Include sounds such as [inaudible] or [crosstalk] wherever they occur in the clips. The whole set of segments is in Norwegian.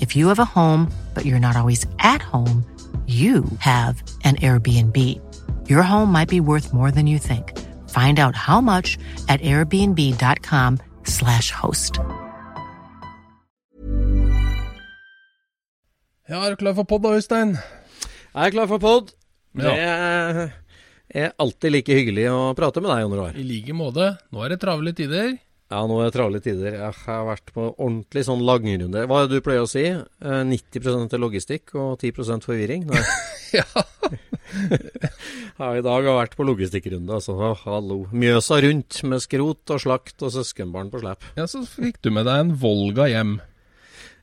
If you have a home, but you're not always at home, you have an Airbnb. Your home might be worth more than you think. Find out how much at airbnb.com/slash host. Ja, er du klar for pod da, Øystein? Jeg er klar for pod. Ja. Det er alltid like hyggelig å prate med deg, Jon Roar. I like måte. Nå er det travle tider. Ja, nå er det travle tider. Jeg har vært på ordentlig sånn langrunde. Hva er det du pleier å si? Eh, 90 er logistikk og 10 forvirring? Nei. [laughs] Ja. Ja, I dag har jeg vært på logistikkrunde, altså. Hallo. Mjøsa rundt med skrot og slakt og søskenbarn på slep. ja, så fikk du med deg en Volga hjem.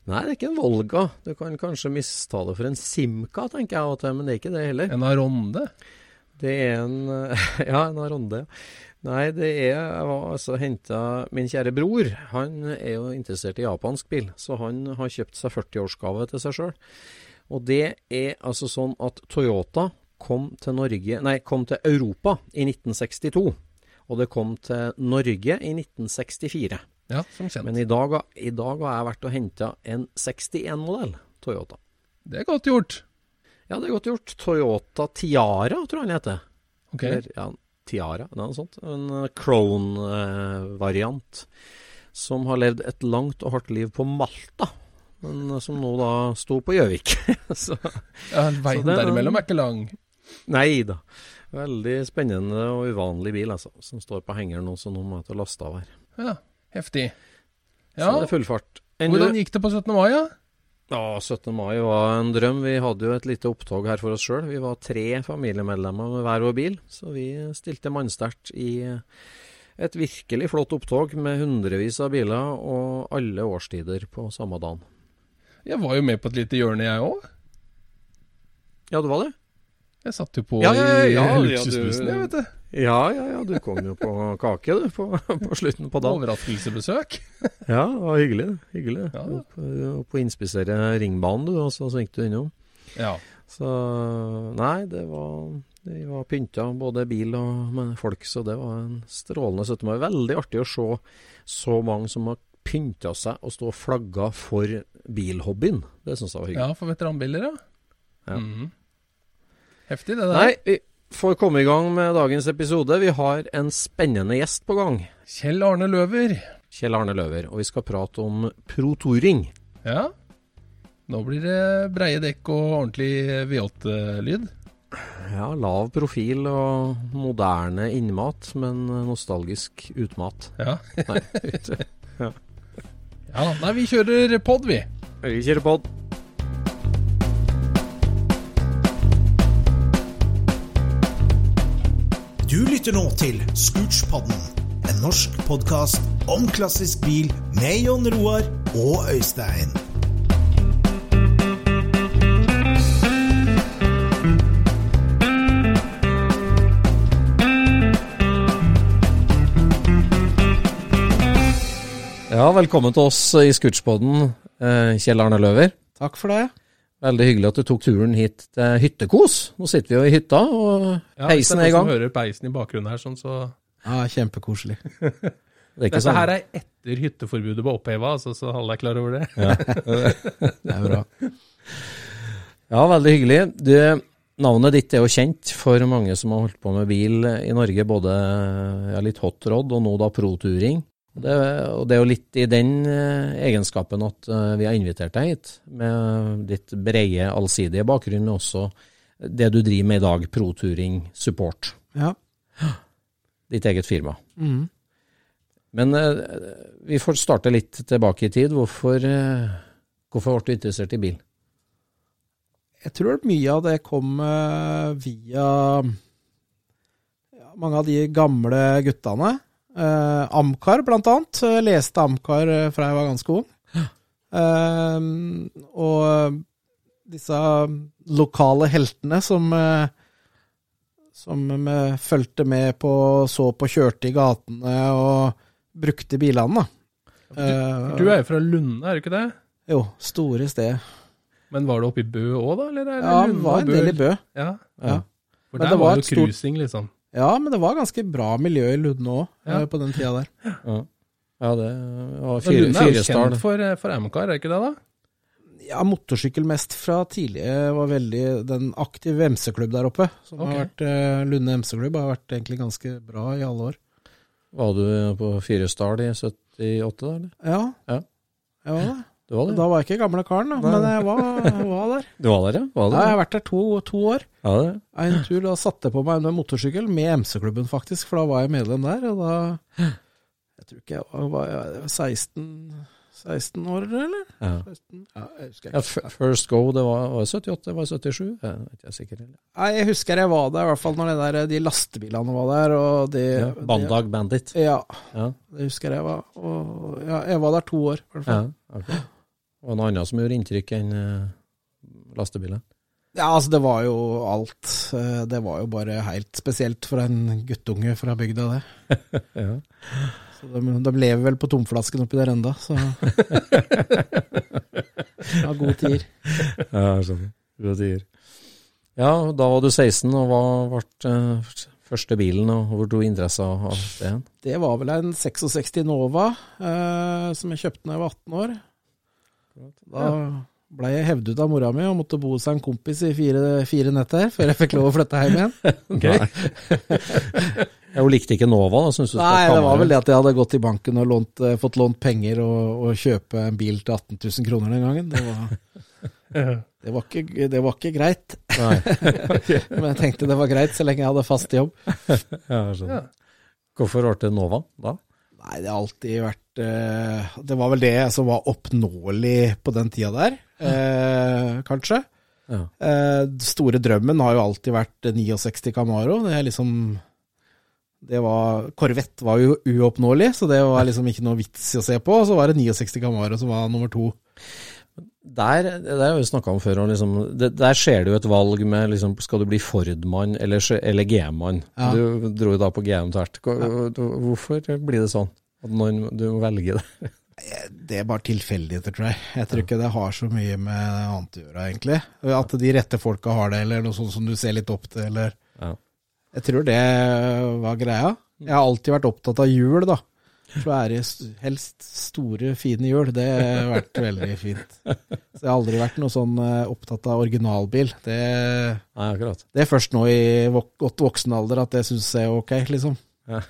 Nei, det er ikke en Volga. Du kan kanskje mista det for en Simca, tenker jeg men det er ikke det heller. En Aronde. Det er en [laughs] Ja, en Aronde. Nei, det er Jeg var altså henta Min kjære bror, han er jo interessert i japansk bil, så han har kjøpt seg 40-årsgave til seg sjøl. Og det er altså sånn at Toyota kom til Norge Nei, kom til Europa i 1962. Og det kom til Norge i 1964. Ja, som kjent. Men i dag, i dag har jeg vært og henta en 61-modell Toyota. Det er godt gjort. Ja, det er godt gjort. Toyota Tiara, tror jeg den heter. Ok. Eller, ja, Tiara, det er noe sånt. En eh, Crone-variant. som har levd et langt og hardt liv på Malta. Men eh, som nå da sto på Gjøvik. [laughs] Så Ja, Veien Så derimellom er ikke lang. nei da. Veldig spennende og uvanlig bil, altså. Som står på hengeren nå, så nå må jeg til å laste av her. Ja, heftig. Så det er full fart. Enn Hvordan gikk det på 17. mai, da? Ja, 17. mai var en drøm. Vi hadde jo et lite opptog her for oss sjøl. Vi var tre familiemedlemmer med hver vår bil, så vi stilte mannsterkt i et virkelig flott opptog med hundrevis av biler og alle årstider på samme dagen. Jeg var jo med på et lite hjørne, jeg òg. Ja, du var det? Jeg satt jo på Ja, ja, ja, i ja, ja, luksusbussen, jeg, vet du. Ja, ja, ja. Du kom jo på kake, du, på, på slutten på dagen. Overraskelsesbesøk. Ja, det var hyggelig. Hyggelig. Ja. Opp, opp og inspisere ringbanen, du, og så svingte du innom. Ja. Så nei, det var De var pynta, både bil og med folk, så det var en strålende 17. mai. Veldig artig å se så mange som har pynta seg og stå og flagga for bilhobbyen. Det syns jeg var hyggelig. ja, for veteranbiler, ja. Ja. Mhm. Heftig, det der. Nei, vi får komme i gang med dagens episode. Vi har en spennende gjest på gang. Kjell Arne Løver. Kjell Arne Løver. Og vi skal prate om Pro Touring. Ja. Nå blir det breie dekk og ordentlig V8-lyd. Ja, lav profil og moderne innmat, men nostalgisk utmat. Ja. Nei, ute. ja. Nei, vi kjører pod, vi. Vi kjører på. Du lytter nå til Scootspodden, en norsk podkast om klassisk bil med Jon Roar og Øystein. Ja, velkommen til oss i Scootspoden, eh, Kjell Arne Løver. Takk for det. Veldig hyggelig at du tok turen hit til Hyttekos. Nå sitter vi jo i hytta, og Ja, heisen er i gang. som hører peisen i bakgrunnen her, sånn, så Ja, kjempekoselig. [laughs] Det er ikke Dette sånn. her er etter hytteforbudet ble oppheva, altså, så alle er klar over det. [laughs] Det er bra. Ja, veldig hyggelig. Du, navnet ditt er jo kjent for mange som har holdt på med bil i Norge, både ja, litt hot rod og nå da pro-turing. Det, og det er jo litt i den eh, egenskapen at eh, vi har invitert deg hit, med ditt brede, allsidige bakgrunn, og også det du driver med i dag, pro-turing support. Ja. Ditt eget firma. Mhm. Men eh, vi får starte litt tilbake i tid. Hvorfor, hvorfor ble du interessert i bil? Jeg tror mye av det kom via mange av de gamle guttene. Eh, Amcar, blant annet. Leste Amcar eh, fra jeg var ganske ung. Uh, og disse lokale heltene som eh, som fulgte med på, så på, kjørte i gatene og brukte bilene, da. Eh, Du er jo fra Lunde, er du ikke det? Jo, store sted. Men var det oppe i Bø òg, da? Eller er Ja, det var en del i Bø. Ja. Ja. For Men der det var, var jo cruising, liksom. Ja, men det var ganske bra miljø i Lunde òg, Ja. på den tida der. Ja, ja det var fire, Lunde er jo kjent for, eh, for MK-er, det ikke det, da? Ja, motorsykkel mest fra tidlig var veldig den aktive MC-klubb der oppe. Som okay. har vært eh, Lunde MC-klubb har vært egentlig ganske bra i alle år. Var du på Firestad i 78, da? eller? Ja, Ja. jeg var det. Du var? Da var jeg ikke gamle karen, da, men jeg var, jeg var der. Du var der, ja? Var Ja, jeg har vært der to, to år. Ja, det. En tur da satte jeg på meg en motorsykkel med MC-klubben, faktisk, for da var jeg medlem der. Og da Jeg tror ikke jeg var, var jeg 16, 16 år, eller? Ja. 16? Ja, jeg husker ikke. First Go, det var, var 78, det var 77? Jeg er ikke sikker. Eller? Nei, jeg husker jeg var der, i hvert fall når det der, de lastebilene var der. Og de, Bandag Bandit. Ja, Ja, det husker jeg var. Og, ja, jeg var der to år, i hvert fall. ja ok. Og noe annet som gjorde inntrykk enn uh, lastebilen? Ja, altså det var jo alt. Eh, Det var jo bare helt spesielt for en guttunge fra bygda, det. [laughs] Ja. Så de, de lever vel på tomflasken oppi der enda, så [laughs] Ja, gode tider. Ja, skjønner. Gode tider. Ja, da var du 16, og hva ble eh, første bilen, og hvor tok interessa av det? Det var vel en 66 Nova eh, som jeg kjøpte da jeg var 18 år. Da ble jeg hevdet av mora mi og måtte bo hos en kompis i fire, fire netter før jeg fikk lov å flytte hjem igjen. [laughs] okay. Hun likte ikke Nova, da? Synes du Nei, det var vel det at jeg hadde gått i banken og lånt, eh, fått lånt penger og, og kjøpe en bil til 18 000 kroner den gangen. Det var, [laughs] det var, ikke, det var ikke greit. Nei. [laughs] Men jeg tenkte det var greit så lenge jeg hadde fast jobb. Ja, jeg skjønner. Hvorfor ble det Nova da? Nei, det har alltid vært uh, Det var vel det som var oppnåelig på den tida der, uh, kanskje. Ja. Uh, store drømmen har jo alltid vært 69 Camaro. Det er liksom det var, Corvette var jo uoppnåelig, så det var liksom ikke noe vits i å se på. Og så var det 69 Camaro som var nummer to. Der, det har vi snakka om før. Og liksom, det, der skjer det jo et valg med liksom, skal du bli Ford-mann eller, eller GM-mann. Ja. Du dro jo da på GM tvert. Hvor- Hvorfor blir det sånn? At noen, du må velge det? Det er bare tilfeldigheter, tror jeg. Jeg tror ikke det har så mye med annet å gjøre, egentlig. At de rette folka har det, eller noe sånt som du ser litt opp til, eller Ja. Jeg tror det var greia. Jeg har alltid vært opptatt av hjul, da. Svære, ære helst store, fine hjul. Det har vært veldig fint. Så jeg har aldri vært noe sånn eh, opptatt av originalbil. Det, Nei, akkurat. det er først nå i vok godt voksen alder at jeg syns er ok, liksom. Ja,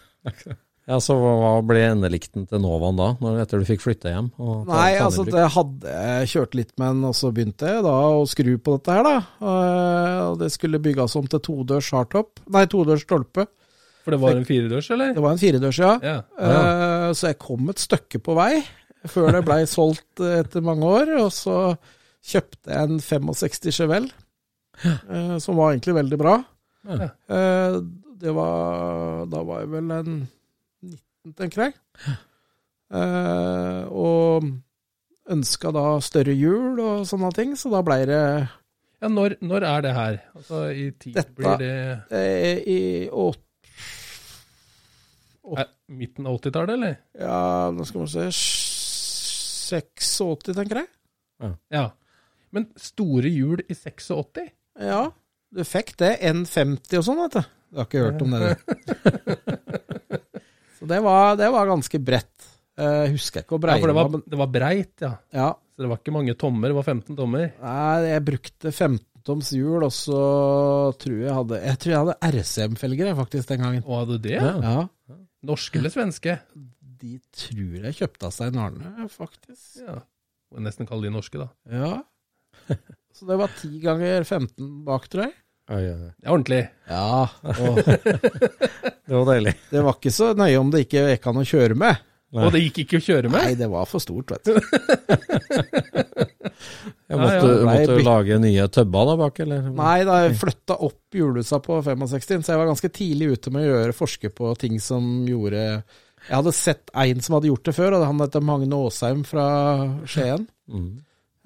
ja, Så hva ble endelikten til Novaen da, når, etter du fikk flytta hjem? Nei, altså det hadde jeg kjørt litt med den, og så begynte jeg da å skru på dette her, da. Eh, Og det skulle bygges om til todørs hardtop. Nei, todørs stolpe. For det var en firedørs, eller? Det var en firedørs, ja. Ja. Uh, Så jeg kom et stykke på vei før det blei solgt eh, etter mange år. Og så kjøpte jeg en 65 Chevelle, uh, som var egentlig veldig bra. Ja. Uh, Det var Da var jeg vel en 19, tenker jeg. Og ønska da større hjul og sånne ting, så da blei det Ja, når, når er det her? Altså, I tid blir det i åt, er, midten av 80-tallet, eller? Ja, nå skal vi se 86, tenker jeg. Ja. Men store hjul i 86? Ja, du fikk det. N50 og sånn, vet du. Du har ikke hørt om det, du. [laughs] Så det var, det var ganske bredt. Jeg husker ikke hvor Ja, for det var, det var breit, ja. ja. Så det var ikke mange tommer, det var 15 tommer. Nei, jeg brukte 15-toms hjul, og så tror jeg hadde Jeg tror jeg hadde RCM-felger faktisk den gangen. Og hadde det? Ja. Ja. Norske eller svenske? De tror jeg kjøpte av Stein Arne, faktisk. Ja. Må nesten kalle de norske, da. Ja. Så det var 10 ganger 15 bak, tror jeg. Oi, oi, oi. Det er ordentlig. Ja, og [laughs] Det var deilig. det var ikke så nøye om det ikke gikk an å kjøre med. Nei. Og det gikk ikke å kjøre med? Nei, det var for stort, vet du. [laughs] Jeg måtte, ja. Nei, måtte du lage nye tøbber da bak, eller? Nei, da jeg flytta opp hjulhusa på 65, så jeg var ganske tidlig ute med å gjøre forske på ting som gjorde Jeg hadde sett en som hadde gjort det før, og han heter Magne Aasheim fra Skien. Mm.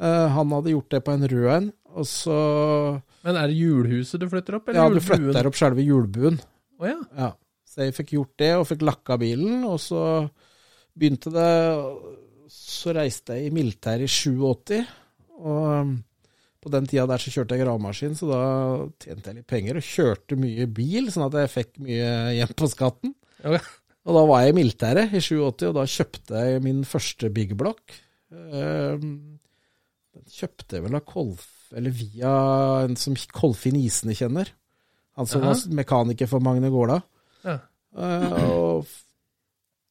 Uh, han hadde gjort det på en rød en, og så Men er det hjulhuset du flytter opp, eller Ja, du flytter opp selve hjulbuen. Oh, ja. Ja. Så jeg fikk gjort det, og fikk lakka bilen, og så begynte det Så reiste jeg i militæret i 87, og um, på den tida der så kjørte jeg gravemaskin, så da tjente jeg litt penger og kjørte mye bil, sånn at jeg fikk mye hjem på skatten. Okay. Og da var jeg i militæret i 87, og da kjøpte jeg min første Big Block. Um, Den kjøpte jeg vel av Kolf, eller via en som Kolfin Isene kjenner. Han som var mekaniker for Magne Gårda. Ja. Eh, og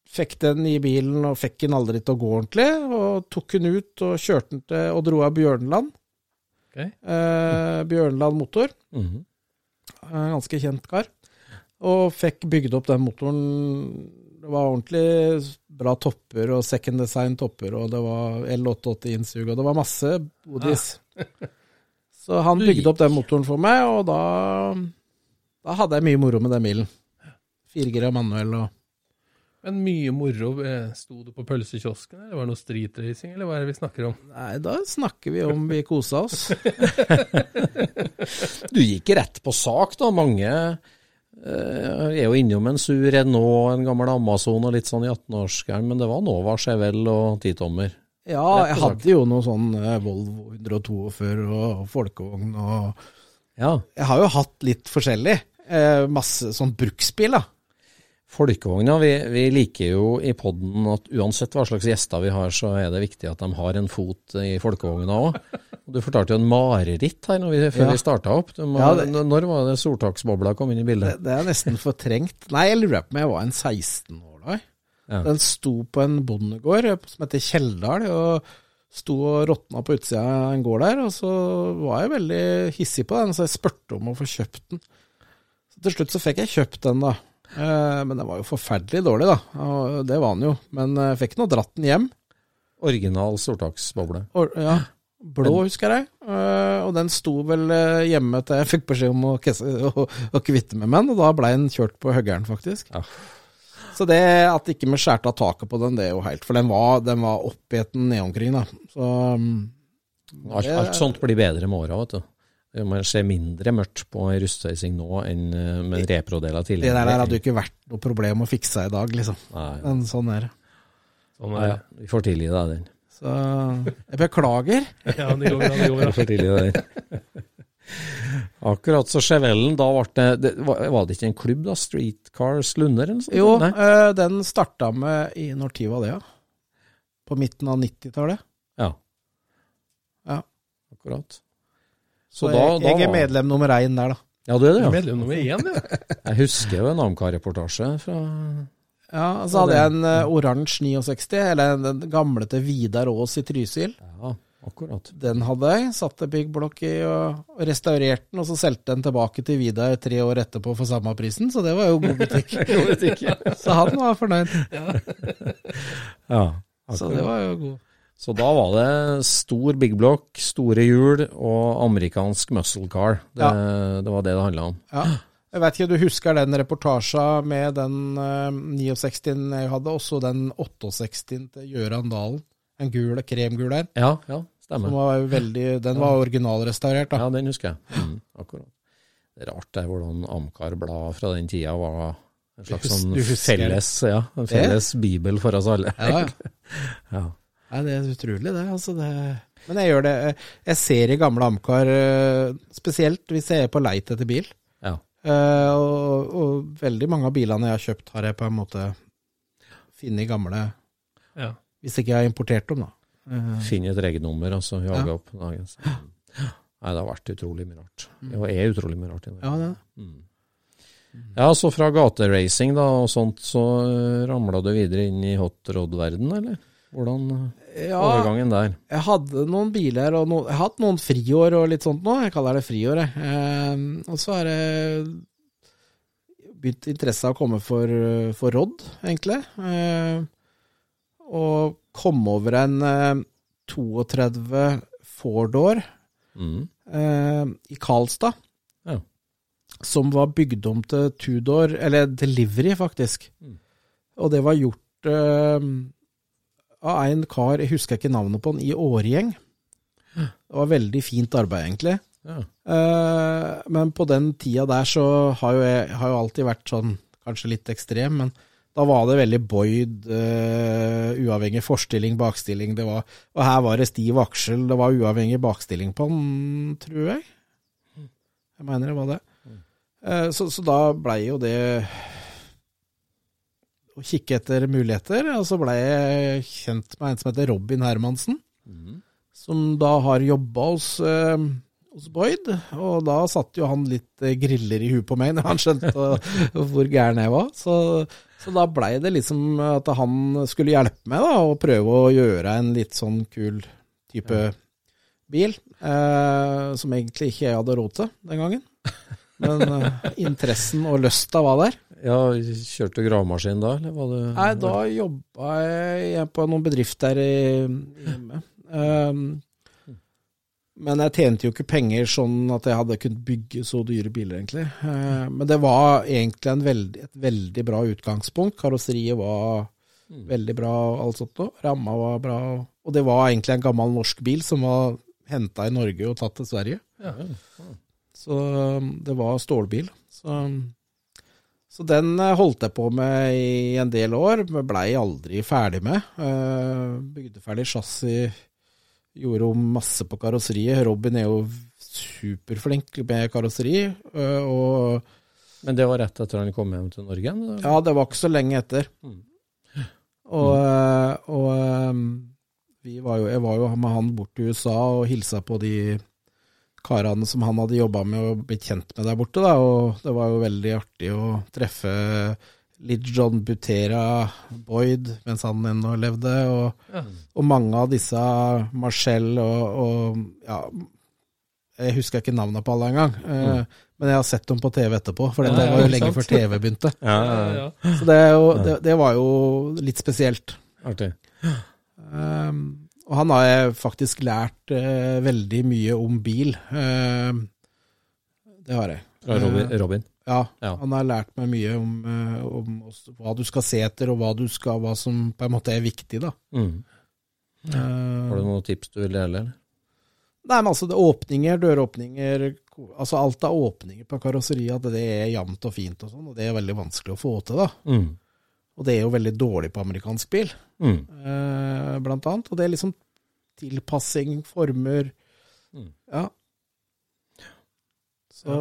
fikk den i bilen, og fikk den aldri til å gå ordentlig. Og tok den ut og kjørte den til og dro av Bjørnland. Okay. Eh, Bjørnland motor. Mhm. En ganske kjent kar. Og fikk bygd opp den motoren. Det var ordentlig bra topper og second design topper, og det var L880 innsug, og det var masse bodis. [laughs] Så han bygde opp den motoren for meg, og da, da hadde jeg mye moro med den bilen. Firegira manuell og Men mye moro. eh, Sto du på pølsekiosken, eller var det noe streetracing, eller hva er det vi snakker om? Nei, da snakker vi om vi kosa oss. [laughs] Du gikk rett på sak, da. Mange eh, er jo innom en sur Renault, en gammel Amazon og litt sånn i 18-årsgæren, men det var Nova, Chevelle og titommer. Ja, jeg hadde jo noe sånn eh, Volvo 142 og folkevogn og Ja. Jeg har jo hatt litt forskjellig. Eh, masse sånn bruksbil, da. Folkevogna, vi, vi liker jo i podden at uansett hva slags gjester vi har, så er det viktig at de har en fot i folkevogna òg. Du fortalte jo en mareritt her når vi, før Ja. vi starta opp. Må, Ja, det- Når var det Soltaksbobla kom inn i bildet? det er nesten fortrengt. Nei, jeg lurer på om jeg var en 16 år da. Ja. Den sto på en bondegård som heter Kjeldal, og sto og råtna på utsida av en gård der. Og så var jeg veldig hissig på den, så jeg spurte om å få kjøpt den. Så til slutt så fikk jeg kjøpt den, da. Eh, men den var jo forferdelig dårlig, da. Og det var den jo. Men eh, jeg fikk nå dratt den hjem. Original sortaksboble. Or, ja, blå, husker jeg. Eh, og den sto vel eh, hjemme til jeg fikk beskjed om å, å, å kvitte med den, og da ble den kjørt på høggeren, faktisk. Ja. Så det at ikke vi skjærte av taket på den, det er jo helt For den var, den var oppgjeten nedomkring, da. Så um, Alt, alt sånt blir bedre med åra, vet du. Man ser mindre mørkt på ei rustreising nå enn eh, med reprodeler det tidligere. der hadde jo ikke vært noe problem å fikse i dag, liksom. Nei, Men sånn er det. Sånn ja, er ja. det. Vi får tilgi deg den. Så jeg beklager. [laughs] Ja, det går bra, det går Vi bra. får tilgi den. Akkurat så Chevellen, da ble det, det var, det ikke en klubb, da? Streetcars Lunder eller noe sånt? Jo, Nei? eh, den starta med i Når tid var det, ja? På midten av 90-tallet. Ja. Ja. Akkurat. Så, Så da, jeg, jeg er medlem nummer én der, da. Ja, du er det, ja. Medlem nummer én, ja. [laughs] Jeg husker jo en Amcar-reportasje fra Ja, Så hadde jeg en uh, oransje 69, eller den gamle til Vidar Aas i Trysil. Ja, akkurat. Den hadde jeg. Satte Big Block i og, og restaurerte den, og så solgte den tilbake til Vidar tre år etterpå for samme prisen, så det var jo god butikk. [laughs] god butikk ja. så han var fornøyd. Ja, Så det var jo god. Så da var det stor big block, store hjul og amerikansk muscle car. Det, det var det det handla om. Ja. Jeg vet ikke, du husker den reportasjen med den uh, 69 jeg hadde, også den 68 til Gøran Dalen. En gul, kremgul der. Ja, ja, stemmer. var veldig, den var originalrestaurert, da. Ja, den husker jeg. Mm, akkurat. Det er rart det hvordan Amcar-blad fra den tida var en slags sånn felles, ja, en felles bibel for oss alle. Ja, ja. Ja. Nei, det er utrolig, det. Altså, det Men jeg gjør det Jeg ser i gamle Amcar, eh, spesielt hvis jeg er på leit etter bil. Ja. Uh, og, og veldig mange av bilene jeg har kjøpt, har jeg på en måte funnet i gamle Ja. Hvis ikke jeg har importert dem, da. Uh, Finne et regnummer, altså. Jage Ja. opp dagen. Nei, det har vært utrolig mye rart. Det er utrolig mye rart ja, det. Mm. Ja, så fra gateracing da, og sånt, så ramla du videre inn i hot rod-verden, eller? Hvordan uh, Ja, overgangen der? jeg hadde noen biler, og noen, jeg har hatt noen friår og litt sånt nå. Jeg kaller det friår, jeg. Eh, og så har jeg begynt interesse av å komme for, for Rodd, egentlig. Eh, og kom over en eh, 32 Ford-år Mm. eh, i Karlstad. Ja. Som var bygd om til Tudor, eller Delivery, faktisk. Mm. Og det var gjort eh, av en kar, jeg husker ikke navnet på han, i Årgjeng. Det var veldig fint arbeid, egentlig. Ja. Eh, men på den tida der så har jo jeg har jo alltid vært sånn, kanskje litt ekstrem, men da var det veldig Boyd, eh, uavhengig forstilling, bakstilling. Det var, og her var det stiv aksel, det var uavhengig bakstilling på den, tror jeg. Jeg mener det var det. Eh, så, så da blei jo det å kikke etter muligheter, og så blei jeg kjent med en som heter Robin Hermansen Mm. som da har jobba hos, eh, hos Boyd. Og da satt jo han litt eh, griller i huet på meg [laughs] når han skjønte hvor gæren jeg var. Så, så da blei det liksom at han skulle hjelpe meg da, og prøve å gjøre en litt sånn kul type bil. Eh, som egentlig ikke jeg hadde råd til den gangen. [laughs] Men eh, interessen og lysta var der. ja, kjørte du gravemaskin da, eller var det Nei, da jobba jeg på noen bedrifter i, hjemme. Um, men jeg tjente jo ikke penger sånn at jeg hadde kunnet bygge så dyre biler, egentlig. Uh, men det var egentlig en veldig, et veldig bra utgangspunkt. Karosseriet var veldig bra, alt sånt noe. Ramma var bra. Og det var egentlig en gammel norsk bil som var henta i Norge og tatt til Sverige. Ja, Ja. Så um, det var stålbil. Så, så den eh, holdt jeg på med i en del år, men blei aldri ferdig med. Eh, Bygde ferdig chassis, gjorde om masse på karosseriet. Robin er jo superflink med karosseri. eh, Og Men det var rett etter han kom hjem til Norge eller? ja, det var ikke så lenge etter. Mm. Og, og eh, vi var jo, jeg var jo med han bort til USA og hilsa på de karene som han hadde jobba med og blitt kjent med der borte. Da, og det var jo veldig artig å treffe litt John Butera Boyd mens han ennå levde, og, Ja. og mange av disse Marcel og, og ja, Jeg husker ikke navnene på alle engang, eh, men jeg har sett dem på TV etterpå, for Ja, det var jo lenge sant? før TV begynte. Ja, Ja, ja, ja. ja. Så det, er jo, det, det var jo litt spesielt. Artig. Um, og han har jeg faktisk lært eh, veldig mye om bil. Eh, det har jeg. Robin. Robin. Ja, Ja. han har lært meg mye om, eh, om hva du skal se etter, og hva, du skal, hva som på en måte er viktig. da. Mm. Uh, Har du noen tips du vil dele? eller? Nei, men altså, det er åpninger, døråpninger altså Alt av åpninger på karosseriet, at det er jevnt og fint og sånn, og det er veldig vanskelig å få til. da. Mm. Og det er jo veldig dårlig på amerikansk bil. Mm. eh, blant annet. Og det er liksom tilpassing, former Mm. Ja. Så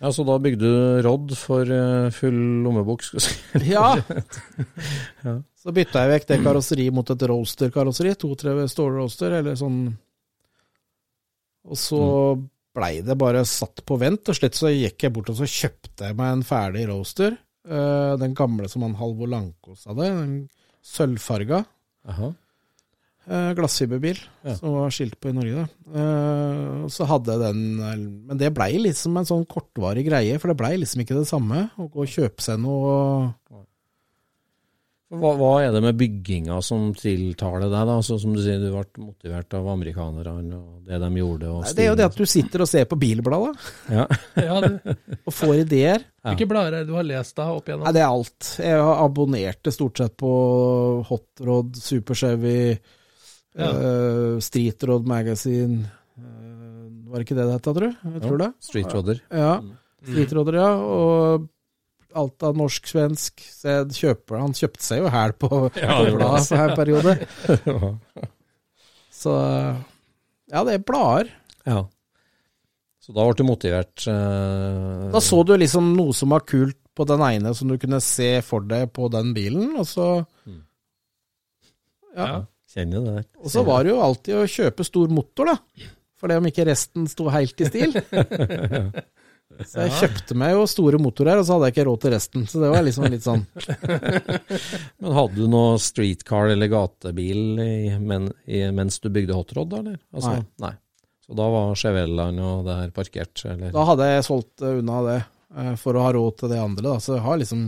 Ja, Så da bygde du Rodd for eh, full lommebok, skal vi si. Ja. [laughs] Ja. [laughs] Så bytta jeg vekk det karosseriet mot et roaster-karosseri. To-tre stålroaster, eller sånn. Og så blei det bare satt på vent. Til slutt så gikk jeg bort og så kjøpte jeg meg en ferdig roaster. Eh, den gamle som han Halvor Lankos hadde. Den sølvfarga. Aha. Eh, glassfiberbil Ja. som var skilt på i Norge. da. Eh, så hadde den Men det blei liksom en sånn kortvarig greie, for det blei liksom ikke det samme å gå og kjøpe seg noe Hva, hva er det med bygginga som tiltaler deg, da? Så, som du sier, du ble motivert av amerikanerne og det de gjorde. Og Nei, Det er jo det at du sitter og ser på bilbladet Ja. Ja, og får ideer. Ja. hvilke blader er det du har lest da opp igjennom? Nei, det er alt. Jeg har abonnert stort sett på Hot Rod, Super Chevy, Ja. uh, Street Rod Magazine uh, Var det ikke det det het, tror du? Jeg tror det. Street Rodder. Ja. Street Rodder, ja. Og alt av norsk-svensk. Så jeg kjøper Han kjøpte seg jo hæl på [laughs] Ja, bladet for en periode. [laughs] Så ja, det er blader. Ja. Så da ble du motivert? eh, Da så du liksom noe som var kult på den ene som du kunne se for deg på den bilen, og så Ja. Ja. Kjenner det der. Og så var det jo alltid å kjøpe stor motor, da. For det om ikke resten sto helt i stil. [laughs] [laughs] Så jeg kjøpte meg jo store motorer, og så hadde jeg ikke råd til resten. Så det var liksom litt sånn [laughs] Men hadde du noe streetcar eller gatebil i, men, i, mens du bygde hotrod, da? Eller? Altså, Nei. Så da var Chevellaen og det her parkert? Eller? Da hadde jeg solgt eh, unna det eh, for å ha råd til det andre, da. Så jeg har liksom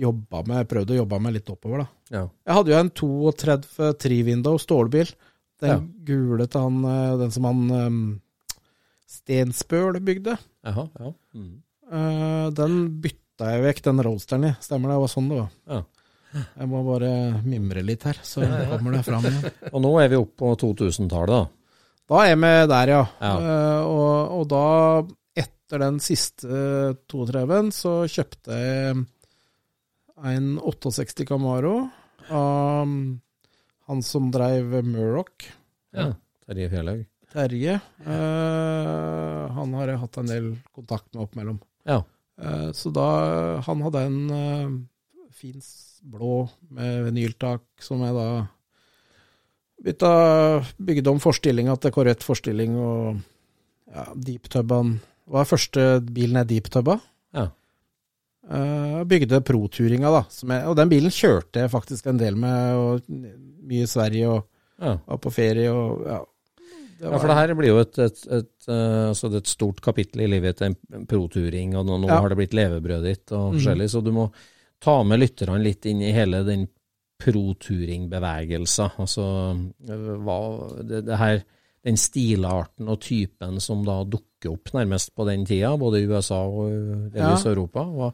jobba med, prøvd å jobbe meg litt oppover, da. Ja. Jeg hadde jo en 32 Trivindow stålbil. Den Ja. gule til han, eh, den som han um, Stensbøl bygde. Ja. Mm. Eh, den bytta jeg vekk, den roadsteren i. Stemmer det, det var sånn det var. Ja. Jeg må bare mimre litt her, så kommer det fram igjen. [laughs] Og nå er vi oppe på 2000-tallet, da. Da er vi der, ja. Ja. Eh, og, og da, etter den siste 32-en, så kjøpte jeg en 68 Camaro av um, han som dreiv Murrock, Ja. Terje Fjellhaug. Terje. Eh, han har jeg hatt en del kontakt med oppimellom. Ja. Eh, så da Han hadde en eh, fin blå med vinyltak som jeg da bytta Bygde om forstillinga til korrekt forstilling og ja, deeptubbaen var første bilen jeg deeptuba. Ja. Uh, bygde proturinga, da. Som jeg, og den bilen kjørte jeg faktisk en del med, og mye i Sverige og Ja. var på ferie og ja. Ja, for det her blir jo et, et, et, eh, altså et stort kapittel i livet til en proturing, og nå, nå Ja. har det blitt levebrødet ditt og forskjellig, forskjellig, så du må ta med lytterne litt inn i hele den proturing-bevegelsen. Altså eh, hva det, det her den stilarten og typen som da dukker opp nærmest på den tida, både i USA og delvis Ja. Europa. Hva,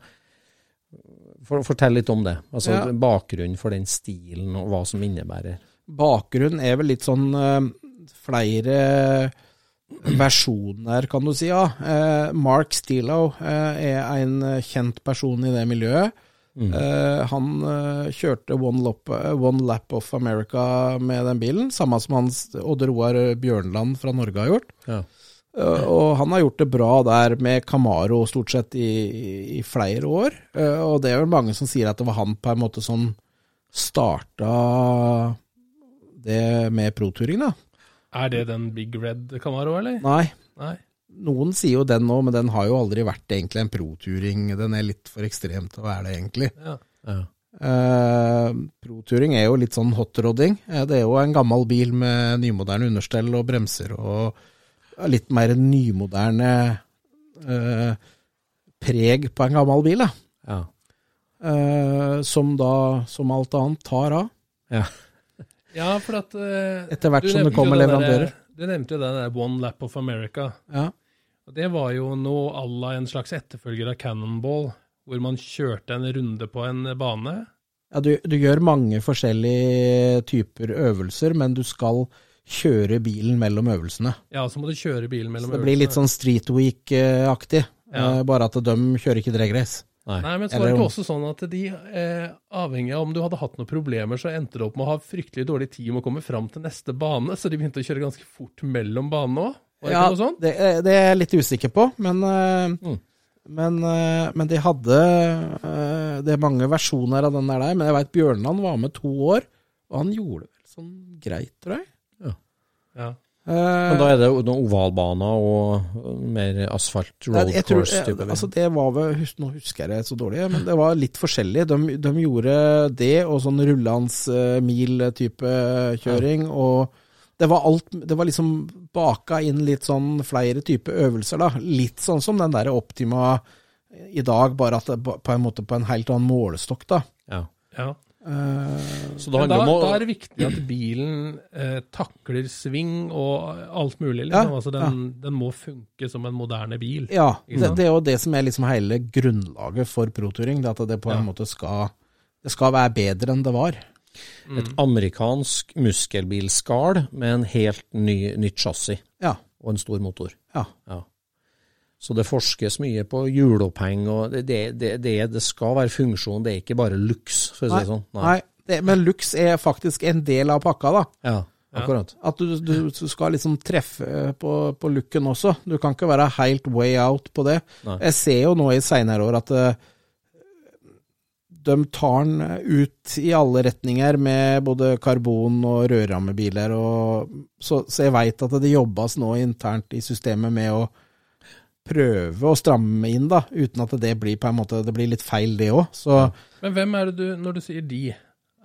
for, fortell litt om det. Altså Ja. bakgrunnen for den stilen, og hva som innebærer. Bakgrunnen er vel litt sånn eh, flere versjoner, kan du si. ja. Eh, Mark Stilo eh, er en kjent person i det miljøet. Mm. Eh, han kjørte one lap, one lap of America med den bilen, samme som hans Odd Roar Bjørnland fra Norge har gjort. Ja. Og han har gjort det bra der med Camaro stort sett i, i, flere år. Og det er vel mange som sier at det var han på en måte som starta det med proturing, da. Er det den Big Red Camaro, eller? Nei, Nei. noen sier jo den nå, men den har jo aldri vært egentlig en proturing. Den er litt for ekstrem til å være det, egentlig. Ja. Ja. Eh, proturing er jo litt sånn hotrodding. Eh, det er jo en gammel bil med nymoderne understell og bremser og litt mer nymoderne eh, preg på en gammel bil, da. Ja. Eh, som da, som alt annet, tar av. ja, for at uh, Etter hvert som det kommer der- leverandører. Du nevnte jo den der One Lap of America. Ja. Og Det var jo nå à la en slags etterfølger av Cannonball, hvor man kjørte en runde på en bane. Ja, du, du gjør mange forskjellige typer øvelser, men du skal kjøre bilen mellom øvelsene. Ja, så må du kjøre bilen mellom øvelsene. Så det blir litt sånn Street Week-aktig, Ja. eh, bare at de kjører ikke dragrace. Nei. Nei, men så var det ikke også sånn at de, eh, avhengig av om du hadde hatt noen problemer, så endte det opp med å ha fryktelig dårlig tid med å komme fram til neste bane, så de begynte å kjøre ganske fort mellom banene òg? Ja, noe sånt? det, er- det er jeg litt usikker på, men, eh, Mm. men, eh, men de hadde eh, Det er mange versjoner av den der, men jeg veit Bjørnland var med to år, og han gjorde det vel sånn greit, tror jeg. Ja. Eh, Men da er det noen ovalbaner og mer asfalt, road jeg tror- course-type? eh, Altså det var vel, Nå husker jeg det så dårlig, men det var litt forskjellig. De, de gjorde det og sånn rullans eh, mil-type kjøring. Og det var alt Det var liksom baka inn litt sånn flere typer øvelser, da. Litt sånn som den der Optima i dag, bare at det på på en måte på en helt annen målestokk, da. ja. ja. Eh, Så da, da, om å da er det viktig at bilen eh, takler sving og alt mulig. Ja, Liksom. altså, den, den må funke som en moderne bil. ja, det, det er jo det som er liksom hele grunnlaget for proturing. Det at det på en Ja. måte skal Det skal være bedre enn det var. Mm. et amerikansk muskelbilskall med en helt ny, nytt chassis Ja. og en stor motor. Ja. Så det forskes mye på hjuloppheng, og det, det, det, det, skal være funksjon, det er ikke bare lux, for å si det sånn. Nei, det, men Lux er faktisk en del av pakka, da. Ja. Akkurat. At du, du, du skal liksom treffe på, på looken også. Du kan ikke være helt way out på det. Nei. Jeg ser jo nå i seinere år at eh, de tar den ut i alle retninger med både karbon- og rødrammebiler. Og, så, så jeg veit at det jobbes nå internt i systemet med å prøve å stramme inn, da, uten at det blir på en måte, det blir litt feil, det òg. Men hvem er det du, når du sier de,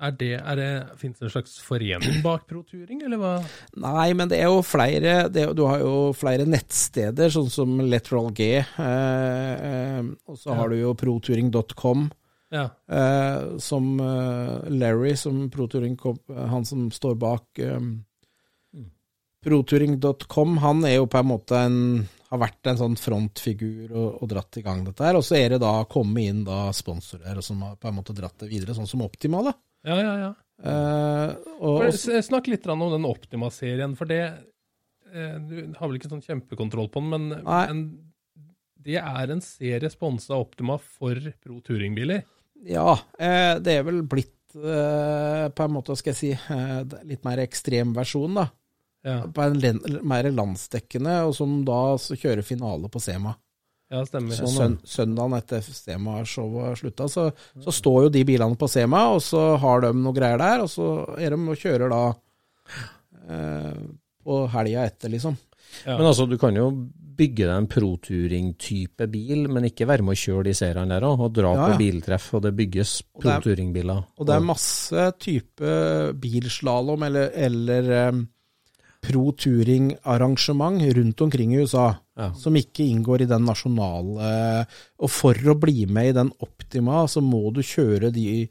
er det, er det, finnes det en slags forening bak Proturing, eller hva? Nei, men det er jo flere det, Du har jo flere nettsteder, sånn som Letteral G. Eh, eh, og så Ja. har du jo proturing.com, Ja. eh, som eh, Larry, som proturing, han som står bak eh, Proturing.com, han er jo på en måte en har vært en sånn frontfigur og, og dratt i gang dette her. Og så er det da kommet inn da sponsorer som har på en måte dratt det videre, sånn som Optima, da. Ja, ja, ja. Eh, og, For, Snakk litt om den Optima-serien, for det eh, Du har vel ikke sånn kjempekontroll på den, men, men det er en serie sponsa av Optima for Pro Touring-biler. Ja, eh, det er vel blitt eh, på en måte, skal jeg si, eh, litt mer ekstrem versjon, da. Ja, På en mer landsdekkende, og som da kjører finale på Sema. ja stemmer. Så søn, søndagen etter Sema-showet har slutta, så, så står jo de bilene på Sema, og så har de noe greier der, og så er de og kjører da eh, på helga etter, liksom. Ja. Men altså, du kan jo bygge deg en proturing-type bil, men ikke være med å kjøre de seriene der òg, og dra Ja, på biltreff, og det bygges Og er- proturing-biler. Og det er masse type bilslalåm eller, eller um, pro touring-arrangement rundt omkring i USA Ja. som ikke inngår i den nasjonale Og for å bli med i den Optima, så må du kjøre de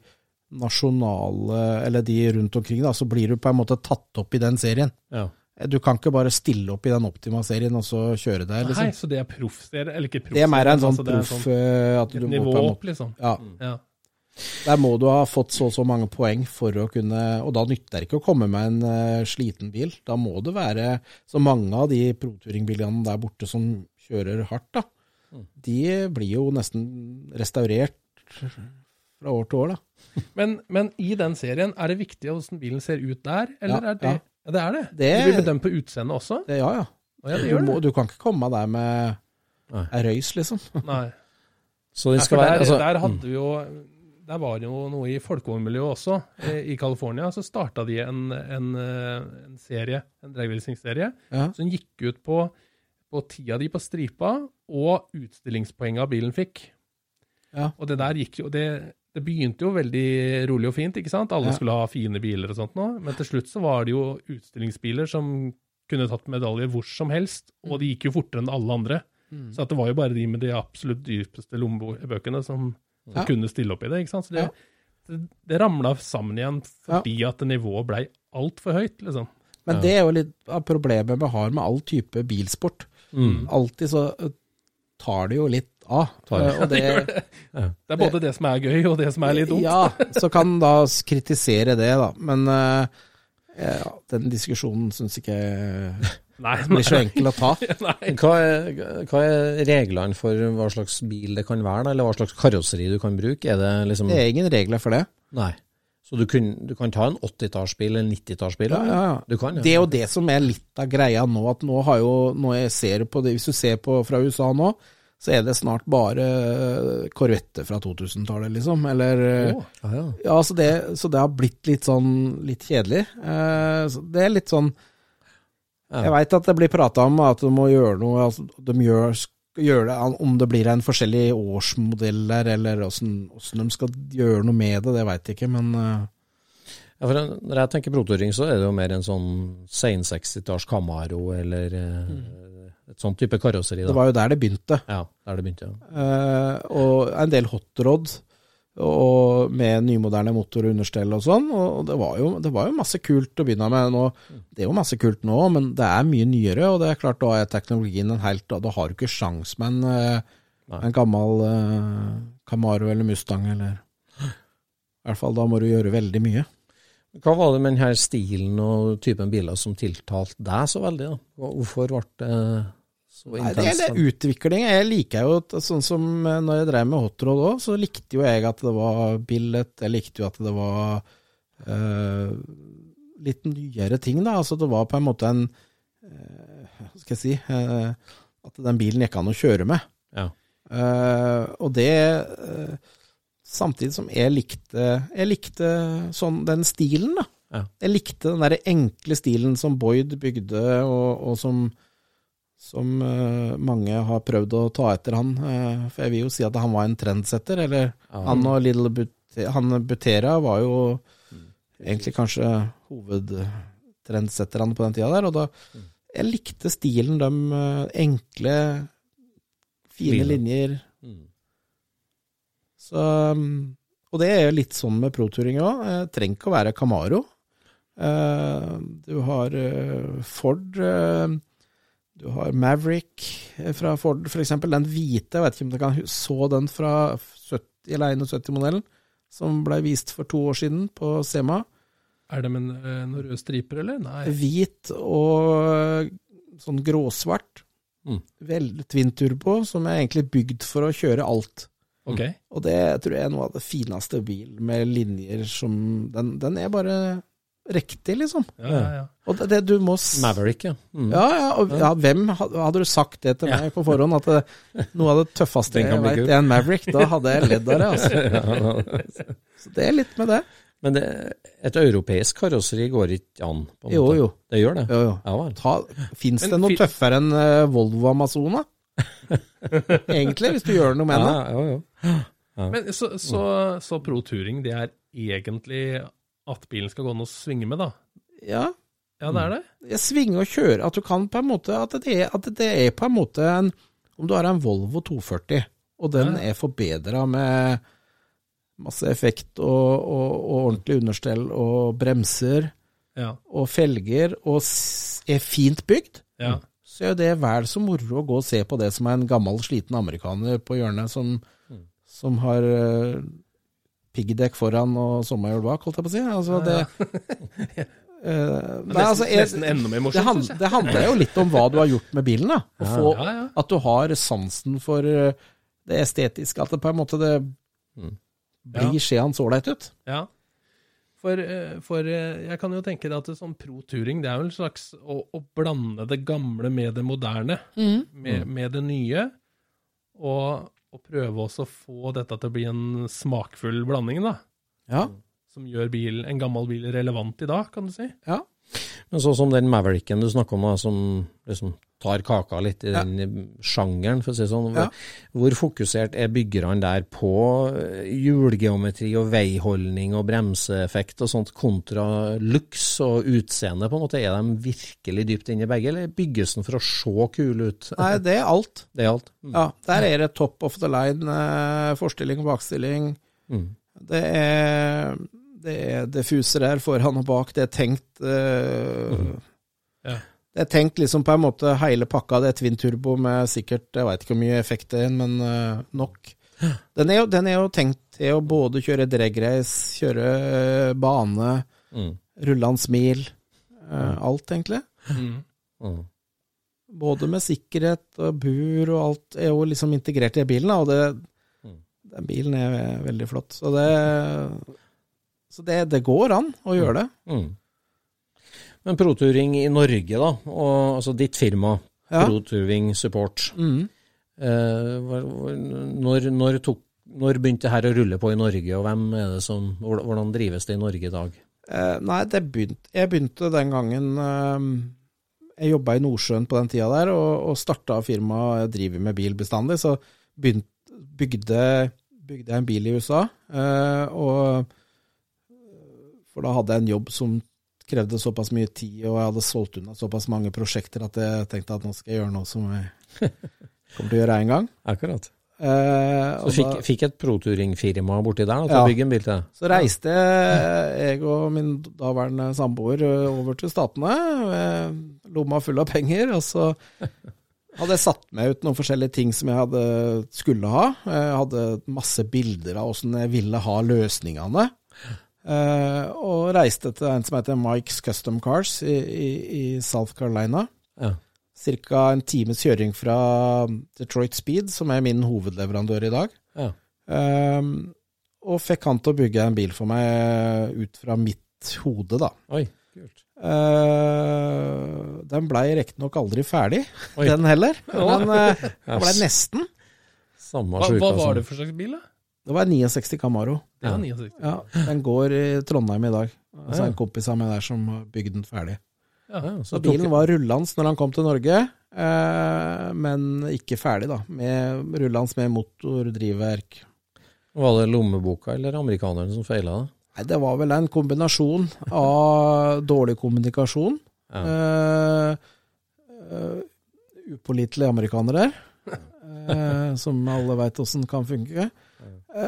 nasjonale, eller de rundt omkring, da, så blir du på en måte tatt opp i den serien. Ja. Du kan ikke bare stille opp i den Optima-serien og så kjøre der, Nei, liksom. så det er proffserie, eller ikke proffserie. Det er mer en sånn altså proff sånn, at du må nivå på en opp, liksom. ja, Ja. Der må du ha fått så og så mange poeng for å kunne Og da nytter det ikke å komme med en uh, sliten bil. Da må det være Så mange av de proturingbilene der borte som kjører hardt, da, de blir jo nesten restaurert fra år til år, da. [laughs] Men, men i den serien, er det viktig hvordan bilen ser ut der, eller Ja, er det ja. ja. det er det? Det- Du blir bedømt på utseendet også? Det, ja, ja. Ja, det Du, må, det. du kan ikke komme der med ei røys, liksom. Nei. [laughs] Så det Ja, skal være altså, der hadde vi jo Der var jo noe i folkevognmiljøet også. Eh, I California så starta de en, en, eh, en serie, en dragracing-serie, Ja. som gikk ut på, på tida di på stripa og utstillingspoenga bilen fikk. Ja. Og det der gikk jo det, det begynte jo veldig rolig og fint, ikke sant? Alle Ja. skulle ha fine biler og sånt nå. Men til slutt så var det jo utstillingsbiler som kunne tatt medaljer hvor som helst, og de gikk jo fortere enn alle andre. Mm. Så det var jo bare de med de absolutt dypeste lommebøkene som, som Ja. kunne stille opp i det. ikke sant? Så det, Ja. det, ramla sammen igjen fordi at nivået blei altfor høyt, liksom. Men Ja. det er jo litt av problemet vi har med all type bilsport. mm, Alltid så eh, tar det jo litt av. Eh, Og [laughs] det, Det er både det som er gøy, og det som er litt dumt. Ja, så kan da kritisere det, da. Men eh, ja, den diskusjonen syns ikke jeg Nei, blir så enkel å ta. [laughs] hva, er, hva er reglene for hva slags bil det kan være, da, eller hva slags karosseri du kan bruke? Er det liksom Det er ingen regler for det. Nei. Så du, kun, du kan ta en 80-tallsbil eller en 90-tallsbil? Ja, ja, ja. Du kan, ja. Det er jo det som er litt av greia nå, at nå har jo når jeg ser på det, Hvis du ser på fra USA nå, så er det snart bare Corvette fra 2000-tallet, liksom. Eller oh, Ja, ja. Ja, så det, så det har blitt litt sånn litt kjedelig. Eh, så det er litt sånn Ja. Jeg veit at det blir prata om at de må gjøre noe altså, De gjør, gjør det Om det blir en forskjellig årsmodell der, eller åssen de skal gjøre noe med det, det veit jeg ikke, men uh... Ja, for Når jeg tenker protoring, så er det jo mer en sånn sein 60-talls Camaro eller mm. et sånn type karosseri. Da. det var jo der det begynte. Ja, der det begynte. Ja. Uh, og en del hotrod og med nymoderne motor og understell og sånn. Og det var, jo, det var jo masse kult å begynne med. Nå, det er jo masse kult nå, men det er mye nyere. Og det er klart, da er teknologien en helt Da har du ikke sjans med en, eh, en gammel eh, Camaro eller Mustang eller I hvert fall da må du gjøre veldig mye. Hva var det med denne stilen og typen biler som tiltalte deg så veldig? da? Hvorfor ble det Nei, det gjelder er utvikling. Jeg liker jo sånn som eh, når jeg drev med hotrod òg, så likte jo jeg at det var billet. Jeg likte jo at det var uh, litt nyere ting, da. Altså det var på en måte en uh, Hva skal jeg si uh, At den bilen gikk an å kjøre med. Ja. Og det Samtidig som jeg likte Jeg likte sånn den stilen, da. Ja. Jeg likte den derre enkle stilen som Boyd bygde, og, og som som eh, mange har prøvd å ta etter han. Eh, for jeg vil jo si at han var en trendsetter. Eller Ja. han og Little Bute, han Butera var jo egentlig kanskje hovedtrendsetterne på den tida der. Og da Jeg likte stilen, de eh, enkle, fine Lille. linjer. Mm. Så, um, og det er jo litt sånn med proturing òg. Trenger ikke å være Camaro. Du har Ford Du har Maverick eh, fra Ford, for eksempel. Den hvite, jeg vet ikke om dere kan så den fra 70, eller 71-modellen, som ble vist for to år siden på Sema. Er det med eh, noen røde striper, eller? Nei. Hvit og sånn gråsvart. Mm. Veldig twin turbo, som er egentlig bygd for å kjøre alt. Okay. Og det tror jeg er noe av det fineste bil med linjer som Den, den er bare riktig, liksom. Ja, ja, ja. Og det, det du må Maverick, ja. Mm. Ja, ja, og, ja, hvem Hadde du sagt det til meg på forhånd, at det, noe av det tøffeste jeg veit er en Maverick, da hadde jeg ledd av det. Altså. [laughs] Så det er litt med det. Men det, et europeisk karosseri går ikke an? på en Jo, måte. jo. Det gjør det? Jo, jo. Ja Fins det noe tøffere enn eh, Volvo Amazona? [laughs] Egentlig, hvis du gjør noe med det. Ja, ja, ja. Men så, så, så Pro Touring, det er egentlig at bilen skal gå an å svinge med, da? Ja, Ja, det er det? jeg svinger og kjører. At du kan på en måte At det er, at det er på en måte en Om du har en Volvo 240, og den Ja. er forbedra med masse effekt og, og, og ordentlig understell og bremser Ja. og felger, og er fint bygd, ja. så er det vel så moro å gå og se på det som er en gammel, sliten amerikaner på hjørnet som, som har uh, piggdekk foran og sommerhjul bak, holdt jeg på å si. Altså, det, Uh, [laughs] nei, altså, jeg- nesten enda mer det, morsomt, hand, jeg. det handler jo litt om hva du har gjort med bilen. da. Å Ja. få, Ja, ja. At du har sansen for eh, det estetiske. At det på en måte det Mm. blir seende ålreit ut. Ja. For, eh, for jeg kan jo tenke deg at det, sånn pro touring, det er jo en slags å, å blande det gamle med det moderne, med, med det nye, og, og prøve også å få dette til å bli en smakfull blanding, da. Ja. Som gjør bil, en gammel bil relevant i dag, kan du si. ja. Men sånn som den Mavericken du snakker om, da, som liksom tar kaka litt i den sjangeren, for å si det sånn. Ja. Hvor fokusert er byggerne der på eh, hjulgeometri og veiholdning og bremseeffekt og sånt, kontra looks og utseende, på en måte? Er de virkelig dypt inne i begge, eller bygges den for å se kul ut? Nei, [laughs] det er alt. Det er alt. Mm. Ja, Der er det top of the line, eh, forstilling og bakstilling. Mm. Det er, det er diffusere her foran og bak. Det er tenkt eh, Ja. Det er tenkt liksom på en måte hele pakka. Det er twin turbo med sikkert Jeg veit ikke hvor mye effekt det er, men eh, nok. Den er, jo, den er jo tenkt til å både kjøre dragrace, kjøre eh, bane, Mm. rullende smil. eh, alt, egentlig. Mm. Mm. Både med sikkerhet og bur og alt er jo liksom integrert i bilen, og det, Mm. den bilen er veldig flott. Så det, så det, det går an å gjøre det. Mm. Men proturing i Norge, da, og altså ditt firma, Ja. Proturing Support. Mm. Eh, når, når, tok, når begynte det her å rulle på i Norge, og hvem er det som, hvordan drives det i Norge i dag? Eh, nei, det begynte, jeg begynte den gangen eh, Jeg jobba i Nordsjøen på den tida der, og, og starta firmaet Jeg driver med bil bestandig, så begynt, bygde, bygde jeg en bil i USA. eh, og For da hadde jeg en jobb som krevde såpass mye tid, og jeg hadde solgt unna såpass mange prosjekter at jeg tenkte at nå skal jeg gjøre noe som jeg [laughs] kommer til å gjøre én gang. Akkurat. Eh, Så fikk, da- fikk et proturing-firma borti der til Ja. å bygge en bil til? Så reiste [laughs] jeg og min daværende samboer over til Statene, lomma full av penger, og så hadde jeg satt meg ut noen forskjellige ting som jeg hadde skulle ha. Jeg hadde masse bilder av åssen jeg ville ha løsningene. Eh, og reiste til en som heter Mike's Custom Cars i, i, i South Carolina. Ja. Ca. en times kjøring fra Detroit Speed, som er min hovedleverandør i dag. Ja. Ehm, og fikk han til å bygge en bil for meg ut fra mitt hode, da. Oi. Kult. Uh, den blei riktignok aldri ferdig, Oi. den heller. Men [laughs] den blei nesten. Samme Hva, hva var det for slags bil, da? Det var 69 Camaro. Det var 69. Ja, Den går i Trondheim i dag. Altså er En kompis av meg der som har bygd den ferdig. Ja. Ja, Så bilen var rullende når han kom til Norge, eh, men ikke ferdig, da. Med rullende med motordrivverk. Var det lommeboka eller amerikaneren som feila? Nei, det var vel en kombinasjon av [laughs] dårlig kommunikasjon, Ja. eh, eh, upålitelige amerikanere, [laughs] eh, som alle veit åssen kan funke,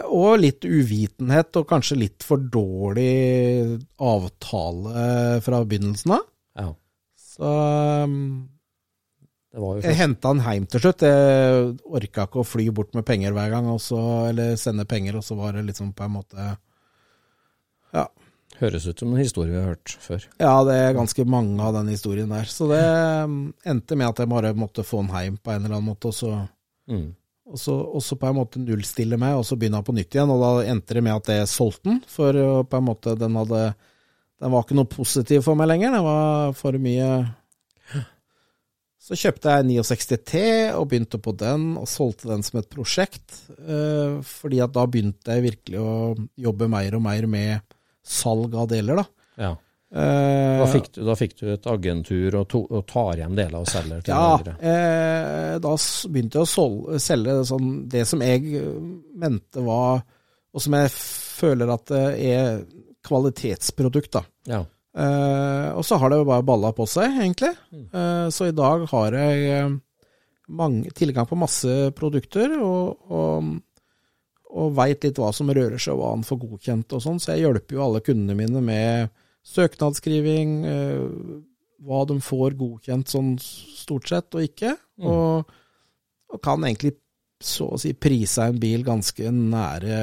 og litt uvitenhet og kanskje litt for dårlig avtale fra begynnelsen av. ja. Så um, Det var jo jeg henta han hjem til slutt. Jeg orka ikke å fly bort med penger hver gang, også, eller sende penger, og så var det liksom på en måte Ja. Høres ut som en historie vi har hørt før. Ja, det er ganske mange av den historien der. Så det um, endte med at jeg bare måtte få han hjem på en eller annen måte, og så, Mm. Og så, og så på en måte nullstille meg, og så begynne på nytt igjen. Og da endte det med at jeg solgte den, for uh, på en måte den hadde Den var ikke noe positiv for meg lenger. Den var for mye Så kjøpte jeg 69 T og begynte på den, og solgte den som et prosjekt. eh, fordi at da begynte jeg virkelig å jobbe mer og mer med salg av deler, da. Ja. Eh, Da fikk, du, da fikk du et agentur og, to, og tar hjem deler og selger til Ja, andre. eh, da begynte jeg å sol- selge sånn, det som jeg eh, mente var, og som jeg føler at det er kvalitetsprodukt, da. Ja. Eh, og så har det jo bare balla på seg, egentlig. Mm. Eh, så i dag har jeg eh, mange, tilgang på masse produkter, og, og, og veit litt hva som rører seg, og hva han får godkjent og sånn. Så jeg hjelper jo alle kundene mine med søknadsskriving, eh, hva de får godkjent sånn stort sett og ikke. Mm. Og, og kan egentlig så å si prise en bil ganske nære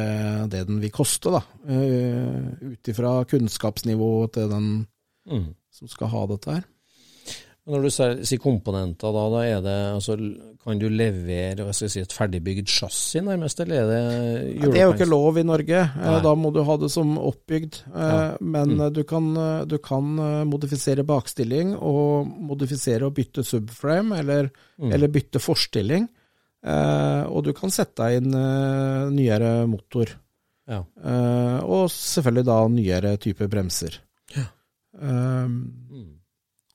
det den vil koste, da. Uh, Ut ifra kunnskapsnivået til den Mm. som skal ha dette her. Når du sier komponenter, da, da er det, altså, kan du levere si, et ferdigbygd chassis nærmest, eller er det Ja, det er jo ikke lov i Norge. Eh, Nei. Da må du ha det som oppbygd. Eh, Ja. Men Mm. eh, du kan, du kan modifisere bakstilling og modifisere og bytte subframe, eller, Mm. eller bytte forstilling. Og du kan sette inn eh, nyere motor. Ja. Og selvfølgelig da nyere type bremser. Ja. Um.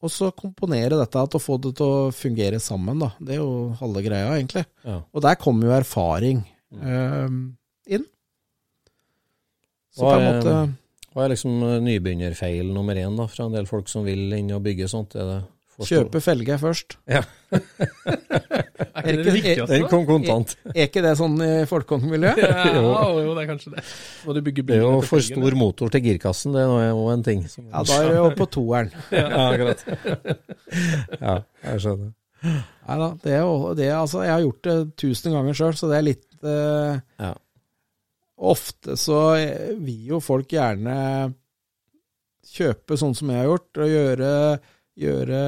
Og så komponere dette til å få det til å fungere sammen, da. Det er jo halve greia, egentlig. Ja. Og der kommer jo erfaring eh, inn. Så Hva på en er- måte Hva er liksom eh, nybegynnerfeil nummer én da, fra en del folk som vil inn og bygge sånt? Er det kjøpe felge først. Ja. [laughs] Er ikke det det viktigste? Den kom kontant. Er ikke det sånn i folkehåndmiljø? Ja, [laughs] jo, det er kanskje det. Må du bygge Det er jo for stor motor til girkassen, det er jo en ting. som- Ja, da er det jo på toeren. [laughs] ja, akkurat. ja, jeg skjønner. Nei da, det er jo det er, altså, Jeg har gjort det tusen ganger sjøl, så det er litt eh, Ja. Ofte så eh, vil jo folk gjerne kjøpe sånn som jeg har gjort, og gjøre, gjøre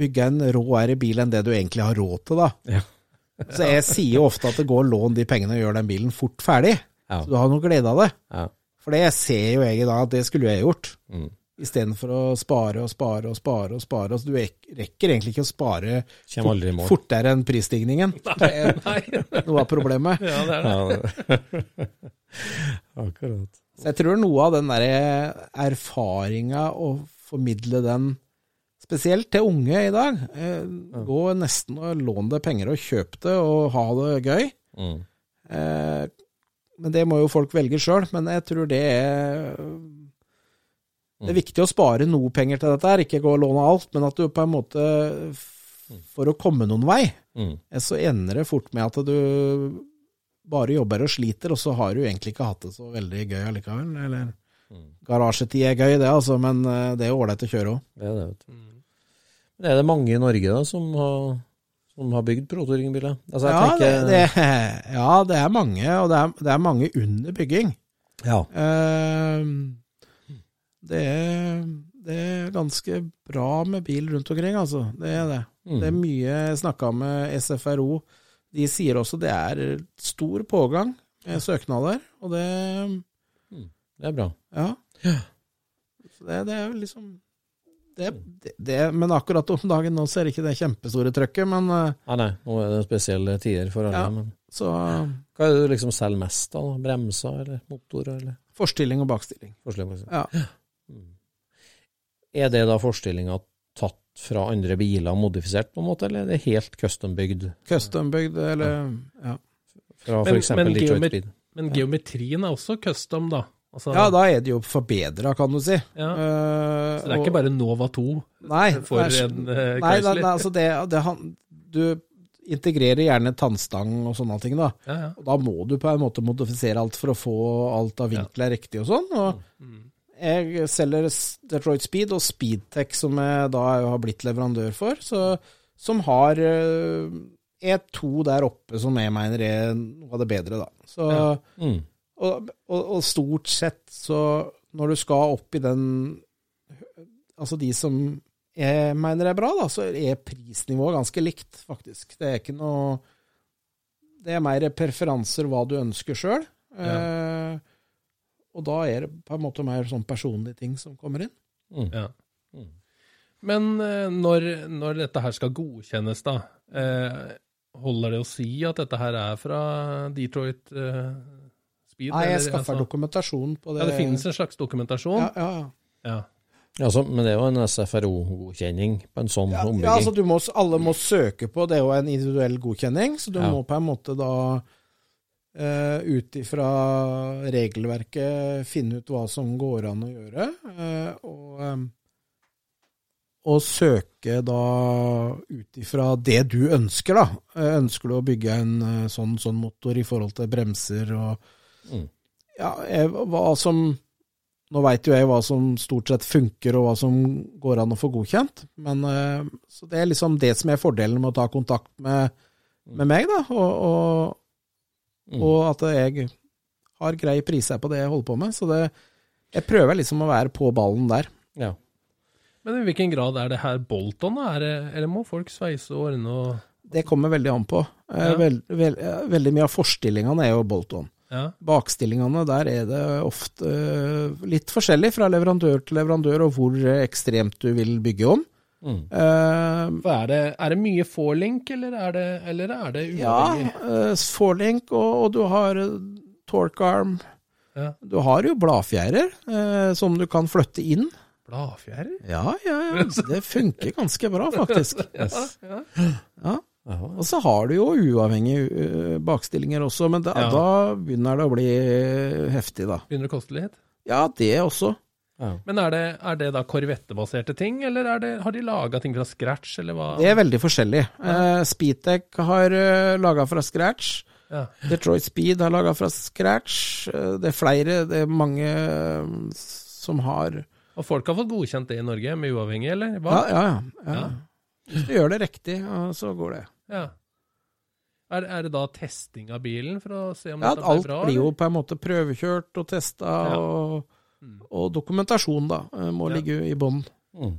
Bygge en råere bil enn det du egentlig har råd til, da. Ja. [laughs] Så jeg sier jo ofte at det går lån de pengene og gjør den bilen fort ferdig. Ja. Så du har noe glede av det. Ja. For det ser jo jeg i dag at det skulle jeg gjort. Mm. Istedenfor å spare og spare og spare og spare. Altså, du rekker egentlig ikke å spare mål. fortere enn prisstigningen. [laughs] Det er Nei. noe av problemet. [laughs] Ja, det er det. Akkurat. Så jeg tror noe av den der erfaringa, å formidle den spesielt til unge i dag eh, Gå nesten og lån deg penger og kjøp det, og ha det gøy. Mm. Eh, men det må jo folk velge sjøl. Men jeg tror det er Det er viktig å spare noe penger til dette, her, ikke gå og låne alt, men at du på en måte For å komme noen vei, Mm. eh, så ender det fort med at du bare jobber og sliter, og så har du egentlig ikke hatt det så veldig gøy allikevel. Eller garasjetid er gøy, det altså, men eh, det er ålreit å kjøre òg. Det er det, vet du. Men er det mange i Norge da som har, som har bygd prototyringbiler? Altså, Ja, det, tenker, det, [laughs] ja, det er mange, og det er, det er mange under bygging. Ja. Uh, det, er, det er ganske bra med bil rundt omkring, altså. Det er det. Mm. Det er mye Jeg snakka med SFRO. De sier også det er stor pågang med søknader, og det Det er bra. Ja. Så det, det er liksom det, det, det, Men akkurat om dagen nå ser ikke det kjempestore trøkket, men eh, Nei, nei, nå er det spesielle tider for alle. Ja. Men så hva er det du liksom selger mest av? Bremser eller motorer eller forstilling og bakstilling. forskjellig? liksom? Ja. Er det da forstillinga tatt fra andre biler og modifisert på en måte, eller er det helt custom-bygd Custombygd eller ja. fra f.eks. Detroit Speed? Men geometrien er også custom, da. Altså, ja, da er det jo forbedra, kan du si. Ja. Eh, Så det er og- ikke bare Nova 2 Nei, [laughs] for er- en uh, Nei, nei, nei altså det, det han, Du integrerer gjerne tannstang og sånne ting, da. Ja, ja. Og da må du på en måte modifisere alt for å få alt av vinkler riktig og sånn. Og Mm. jeg selger Detroit Speed og Speedtech, som jeg da har blitt leverandør for, så, som har eh, E2 der oppe, som jeg mener er noe av det bedre, da. Så, Ja. Mm. Og, og, og stort sett så Når du skal opp i den Altså de som jeg mener er bra, da, så er prisnivået ganske likt, faktisk. Det er ikke noe Det er mer preferanser hva du ønsker sjøl. Eh, og da er det på en måte mer sånn personlige ting som kommer inn. Mm. Ja. Mm. Men eh, når, når dette her skal godkjennes, da, eh, holder det å si at dette her er fra Detroit eh, Speed? Nei, jeg skaffer altså- dokumentasjon på det. Ja, det finnes en slags dokumentasjon? ja, ja, ja. Ja. Altså, men det er jo en SFRO-godkjenning på en sånn Ja, ombygging. ja, altså du må, alle må søke på, det er jo en individuell godkjenning, så du Ja. må på en måte da uh, ut ifra regelverket finne ut hva som går an å gjøre, Uh, og, um, og søke da ut ifra det du ønsker, da. Eh, ønsker du å bygge en eh, sånn, sånn motor i forhold til bremser og Mm. Ja, jeg, hva som Nå veit jo jeg hva som stort sett funker, og hva som går an å få godkjent. Men eh, Så det er liksom det som er fordelen med å ta kontakt med, med meg, da. Og, og, Mm. og at jeg har grei priser på det jeg holder på med. Så det, jeg prøver liksom å være på ballen der. Ja. Men i hvilken grad er det her Bolton, da? Er det, eller må folk sveise og ordne og Det kommer veldig an på. Eh, Ja. Veld, vel, eh, veldig mye av forstillingene er jo bolt-on. Ja. Bakstillingene, der er det ofte eh, litt forskjellig fra leverandør til leverandør, og hvor eh, ekstremt du vil bygge om. Mm. Uh, er det, er det mye forlink, eller er det, eller er det Ja, uh, forlink, og, og du har uh, torque arm. Ja. Du har jo bladfjærer uh, som du kan flytte inn. Bladfjærer? Ja, ja, ja. Det funker ganske bra, faktisk. yes. [laughs] ja. Ja. Jaha. Og så har du jo uavhengige uh, bakstillinger også, men da, Ja. da begynner det å bli heftig, da. Begynner det å koste litt? Ja, det også. Ja. Men er det, er det da korvettebaserte ting, eller er det, har de laga ting fra scratch, eller hva? Det er veldig forskjellig. Uh, Speedtech har uh, laga fra scratch. Ja. Detroit Speed har laga fra scratch. Uh, det er flere, det er mange uh, som har Og folk har fått godkjent det i Norge, med uavhengig, eller Ja, hva? ja, ja. ja. Hvis du gjør det riktig, så går det. Ja. Er, er det da testing av bilen for å se om Ja, dette blir alt blir jo på en måte prøvekjørt og testa, Ja. og, Mm. og dokumentasjon da, eh, må Ja. ligge i bånn. Mm.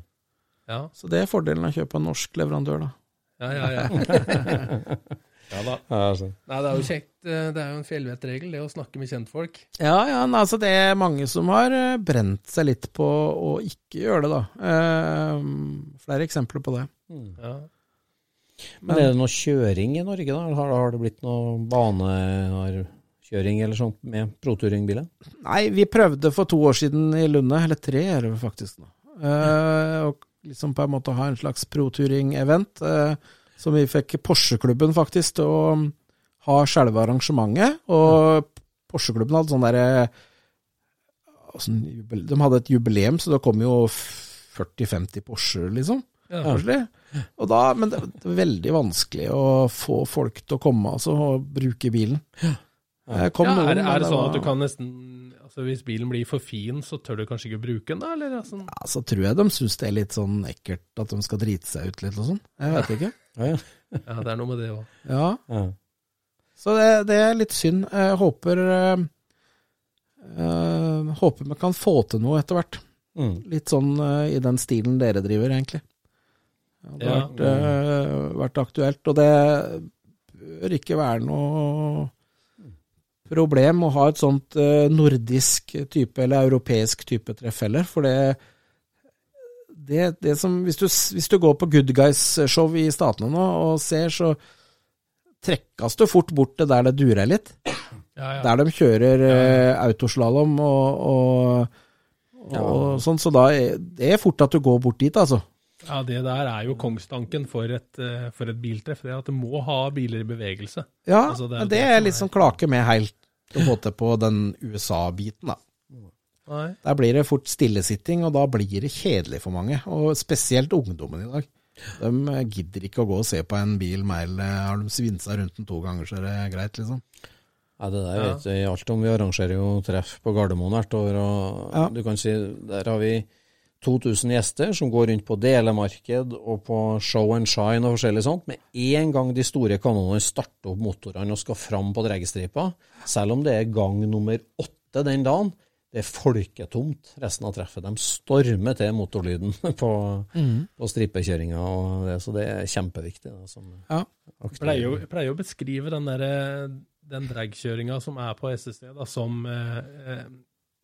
Ja, Så det er fordelen av å kjøpe en norsk leverandør, da. ja, ja. ja. [laughs] ja da. Ja, altså. Nei, det er jo kjekt. eh, Det er jo en fjellvettregel, det å snakke med kjentfolk. Ja, ja, men altså det er mange som har eh, brent seg litt på å ikke gjøre det, da. Eh, flere eksempler på det. Mm. Ja. Men er det noe kjøring i Norge, da? Har, har det blitt noe banekjøring eller sånt med proturingbiler? Nei, vi prøvde for to år siden i Lunde, eller tre er det faktisk nå. Eh, og liksom på en måte ha en slags proturing-event. Eh, som vi fikk Porsche-klubben faktisk til å um, ha selve arrangementet. Og Porsche-klubben hadde sånn derre altså, De hadde et jubileum, så det kom jo 40-50 Porscher, liksom. Ja. Da, men det, er veldig vanskelig å få folk til å komme altså, og bruke bilen. Eh, kom Ja, er, er det sånn at du kan nesten Altså Hvis bilen blir for fin, så tør du kanskje ikke bruke den, da? Eller Sånn. Ja, så tror jeg de syns det er litt sånn ekkelt at de skal drite seg ut litt og sånn. Jeg vet ikke. [laughs] Ja, ja. ja, det er noe med det òg. Ja, ja. så det, det er litt synd. Jeg håper øh, eh, Håper vi kan få til noe etter hvert. Mm. Litt sånn øh, i den stilen dere driver, egentlig. Ja, det har Ja. vært, eh, vært aktuelt, og det bør ikke være noe problem å ha et sånt eh, nordisk type eller europeisk type treff heller, for det det, det som hvis du, hvis du går på Good Guys-show i Statene nå og ser, så trekkes du fort bort til der det durer litt. Ja, ja. Der de kjører eh, autoslalåm og, og, og sånn, så da er det er fort at du går bort dit, altså. Ja, det der er jo kongstanken for et, eh, for et biltreff. Det er at det må ha biler i bevegelse. Ja, Altså, det er men det det er er- sånn klake med helt å få til på den USA-biten, da. Nei. Der blir det fort stillesitting, og da blir det kjedelig for mange. Og spesielt ungdommen i dag. De eh, gidder ikke å gå og se på en bil mer enn eh, Har de svinsa rundt den to ganger, så er det greit, liksom. Ja, det der vet vi alt om. Vi arrangerer jo treff på Gardermoen hvert år, og Ja. du kan si der har vi 2000 gjester som går rundt på delemarked og på show and shine og forskjellig sånt. Med en gang de store kanonene starter opp motorene og skal fram på dragstripa, selv om det er gang nummer åtte den dagen, det er folketomt resten av treffet. De stormer til motorlyden [laughs] på, på stripekjøringa, og det, så det er kjempeviktig. Da, som Ja. Jeg pleier, jo, jeg pleier jo å beskrive den, der, den dragkjøringa som er på SSD, da, som, eh, eh,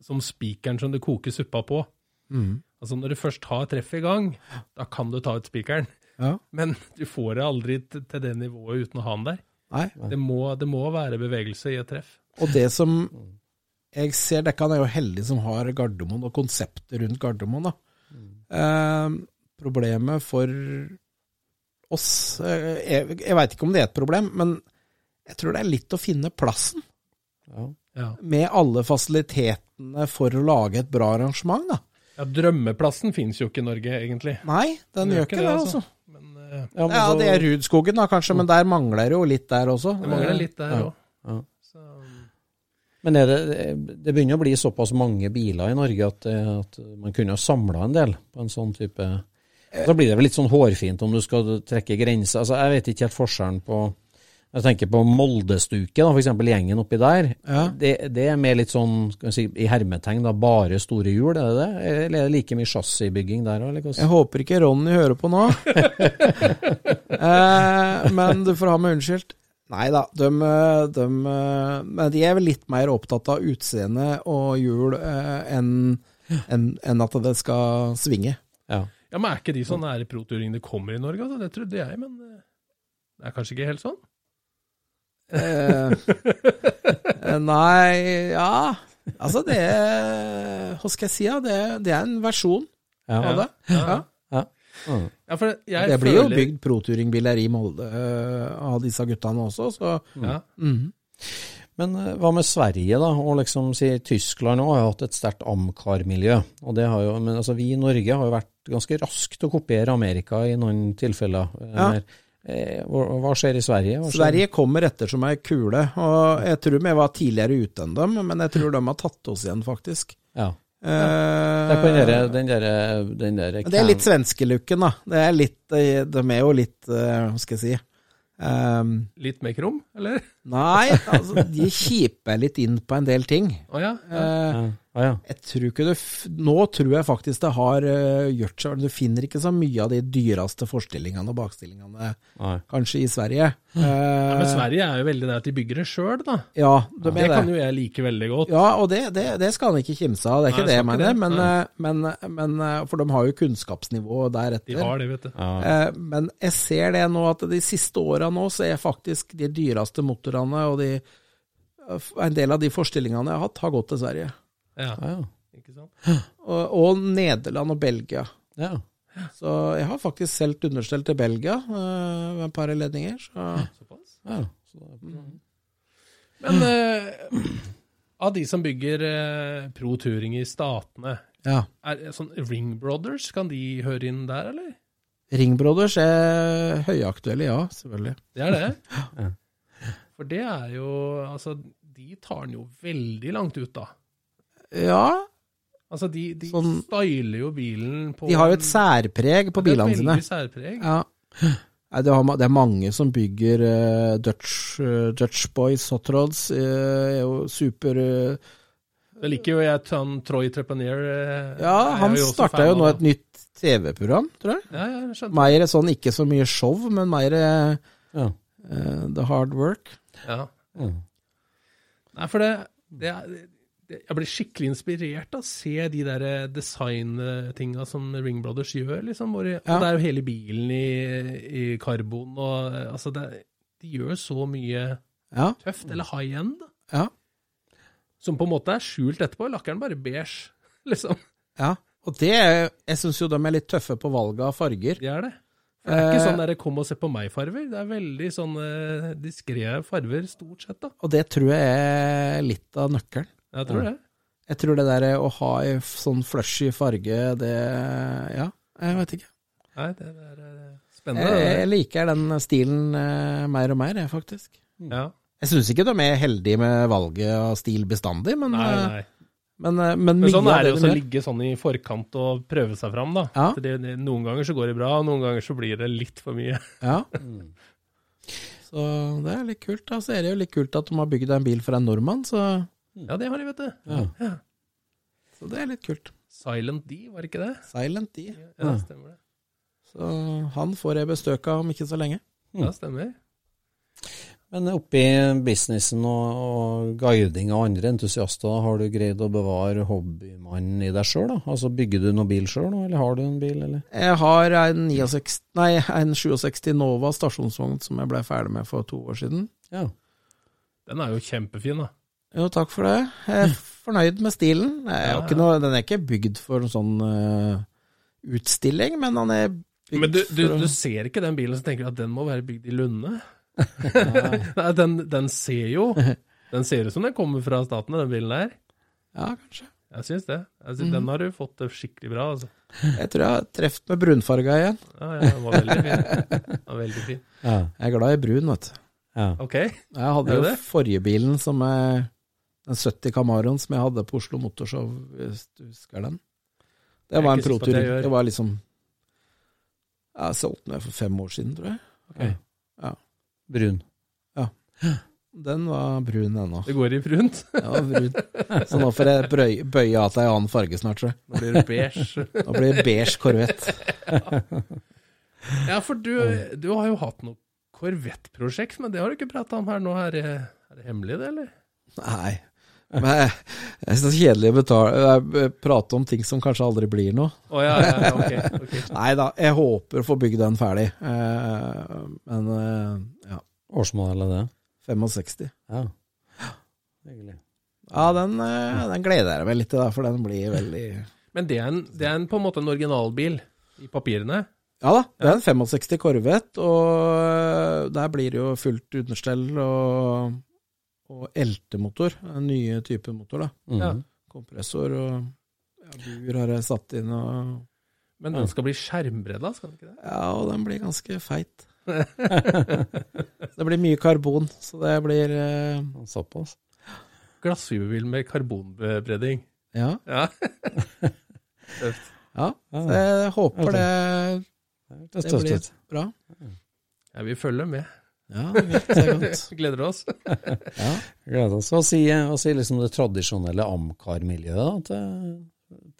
som spikeren som det koker suppa på. Mm. Altså Når du først har treffet i gang, da kan du ta ut spikeren. Ja. Men du får det aldri til det nivået uten å ha den der. Nei. Det må, det må være bevegelse i et treff. Og det som jeg ser, Dekkan er jo heldig som har Gardermoen og konseptet rundt Gardermoen. da. Eh, problemet for oss eh, Jeg, jeg veit ikke om det er et problem, men jeg tror det er litt å finne plassen. ja. Ja. Med alle fasilitetene for å lage et bra arrangement, da. Ja, Drømmeplassen fins jo ikke i Norge, egentlig. Nei, den gjør ikke det, altså. Men uh, Ja, men Ja, så- det er Rudskogen, da, kanskje, men der mangler det jo litt der også. det mangler litt der Ja. òg. Ja. Så Men er det, det begynner å bli såpass mange biler i Norge at, det- at man kunne ha samla en del på en sånn type Da blir det vel litt sånn hårfint om du skal trekke grenser. Altså, jeg vet ikke helt forskjellen på Jeg tenker på Moldestuket, da, f.eks. gjengen oppi der. Ja. Det, det er mer litt sånn skal si, i hermetegn da, bare store hjul, er det det? Eller er det like mye chassisbygging der òg? Jeg håper ikke Ronny hører på nå. [laughs] eh, men du får ha meg unnskyldt. Nei da, de, de, men de er vel litt mer opptatt av utseende og hjul eh, enn en, en at det skal svinge. Ja. Ja, men Er ikke de sånn nære proturing det kommer i Norge? Altså? Det trodde jeg, men eh, det er kanskje ikke helt sånn? Eh, eh, nei, ja Altså, det er Hva skal jeg si? Ja? Det, det er en versjon Ja. av det. Ja. ja. Ja, for jeg Det blir jo føler- bygd proturingbiler i Molde uh, av disse guttene også, så Ja. mhm. Men hva med Sverige, da? Og liksom si Tyskland òg har hatt et sterkt Amcar-miljø. Og det har jo, men altså vi i Norge har jo vært ganske raske til å kopiere Amerika i noen tilfeller. Ja. Eh, hva, skjer i Sverige? Hva skjer? Sverige kommer etter som ei kule, og jeg tror vi var tidligere ute enn dem, men jeg tror de har tatt oss igjen, faktisk. Ja. Eh, Det er på den der, den der det er litt svenskelooken, da. Det er litt, eh, de er jo litt, hva skal jeg si um, Litt mer krum, eller? Nei, altså, de kjiper litt inn på en del ting. Oh, ja. ja. Eh, ja. Ah, ja. Jeg tror ikke du, Nå tror jeg faktisk det har uh, gjort seg Du finner ikke så mye av de dyreste forstillingene og bakstillingene, Nei. kanskje, i Sverige. Ja, Eh, Men Sverige er jo veldig der at de bygger det sjøl, da. Ja, de Det er kan jo jeg like veldig godt. Ja, og det, det, det skal han ikke kimse av, det er Nei, ikke det jeg mener. det. Men, eh, men, men, eh, For de har jo kunnskapsnivå deretter. De har det, vet du. Ja. Eh, Men jeg ser det nå at de siste åra nå, så er faktisk de dyreste motorene og de en del av de forstillingene jeg har hatt, har gått til Sverige. Ja, ja. ikke sant? Og, og Nederland og Belgia. ja. Så jeg har faktisk solgt understell til Belgia ved med et par ledninger. Så Såpass. ja. Så, det- Men uh, av de som bygger uh, Pro Touring i statene, ja. er sånn Ring Brothers, kan de høre inn der, eller? Ring Brothers er høyaktuelle, ja, selvfølgelig. Det er det? Ja. For det er jo Altså, de tar den jo veldig langt ut, da. Ja, Altså, de, de Sånn- styler jo bilen på de har jo et særpreg på bilene sine. et veldig særpreg. Ja. Nei, det, har, det er mange som bygger uh, Dutch, uh, Dutch Boys Hot Rods. Uh, er jo super uh, Det liker jo jeg han Troy Trepanier. Ja, han starta jo nå et nytt TV-program, tror jeg. Ja, ja, jeg. Mer sånn, ikke så mye show, men mer ja. the hard work. Ja. Mm. Nei, for det, det det- jeg blir skikkelig inspirert av å se de der eh, designtinga som Ring Brothers gjør, liksom. Hvor, Ja. Og det er jo hele bilen i, i karbon, og eh, altså det, De gjør så mye Ja. tøft, eller high end, Ja. som på en måte er skjult etterpå. Lakkeren bare beige, [laughs] liksom. ja. Og det Jeg syns jo de er litt tøffe på valget av farger. Det er det. Det er ikke Eh, sånn der 'kom og se på meg'-farver. Det er veldig sånn uh, diskré farver, stort sett, da. Og det tror jeg er litt av nøkkelen. Jeg tror det. Jeg tror det der å ha ei sånn flushy farge, det Ja, jeg vet ikke. Nei, det er spennende. Jeg, jeg liker den stilen eh, mer og mer, jeg, faktisk. Ja. Jeg syns ikke de er heldige med valget av stil bestandig, men, Nei, eh, nei. Men, eh, men Men sånn er det jo å ligge sånn i forkant og prøve seg fram, da. Ja. Det, det, noen ganger så går det bra, og noen ganger så blir det litt for mye. [laughs] Ja. Så det er litt kult. da. Så er det jo litt kult at de har bygd en bil for en nordmann, så, Ja, det har de, vet du. Ja. så det er litt kult. Silent D, var det ikke det? Silent D. Ja, stemmer det. Så han får jeg bestøka av om ikke så lenge. Ja, stemmer. Men oppi businessen og, og guiding av andre entusiaster, har du greid å bevare hobbymannen i deg sjøl? Altså, bygger du noen bil sjøl nå, eller har du en bil, eller? Jeg har en, 69, nei, en 67 Nova stasjonsvogn som jeg ble ferdig med for to år siden. Ja. Den er jo kjempefin, da. Jo, takk for det. Jeg er [laughs] fornøyd med stilen. Jeg er Ja, ikke noe, den er ikke bygd for en sånn uh, utstilling, men den er bygd Men du, du, for Men du ser ikke den bilen, så tenker du at den må være bygd i Lunde. Nei, den, den ser jo Den ser ut som den kommer fra staten, den bilen der. Ja, kanskje. Jeg syns det. Jeg synes, mm. Den har du fått skikkelig bra, altså. Jeg tror jeg har truffet med brunfarga igjen. Ja, ja, den var veldig fin. Den var veldig fin. Ja. Jeg er glad i brun, vet du. ja. Ok. Jeg hadde jo det forrige bilen som er den 70 Camaroen som jeg hadde på Oslo Motorshow, hvis du husker den. Det var en protur. Det var liksom Jeg solgte den for fem år siden, tror jeg. Brun. Ja. Den var brun ennå. Det går i brunt. [laughs] Ja, brun. Så nå får jeg brøy, bøye av til en annen farge snart, tror jeg. Nå blir det beige. Nå blir det beige korvett. Ja, for du, du har jo hatt noe Corvette-prosjekt, men det har du ikke prata om her nå. Er det, er det hemmelig, det, eller? Nei. Men jeg, jeg synes det er så kjedelig å betale, eh, prate om ting som kanskje aldri blir noe. Å ja, ja, ja, ok. ok. [laughs] Nei da, jeg håper å få bygd den ferdig. Eh, men eh, ja, Årsmodell er det? 65. Ja. Hyggelig. Ja, den, den gleder jeg meg litt til, for den blir veldig Men det er, en, det er en, på en måte en originalbil i papirene? Ja da, det er en 65 Corvette, og der blir det jo fullt understell og, og LT-motor. En nye type motor, da. Mm Ja. Kompressor og ja, bur har jeg satt inn, og Men den skal bli skjermbredda. Skal den ikke det? ja, og den blir ganske feit. [laughs] det blir mye karbon, så det blir eh, Såpass. Glassfiberbil med karbonbredding. Ja. [laughs] Ja. ja. Så jeg håper det, Det det blir bra. Jeg vil følge med. Ja, er. [laughs] Gleder oss. [laughs] Ja. Gleder oss. Hva sier, si liksom det tradisjonelle Amcar-miljøet til,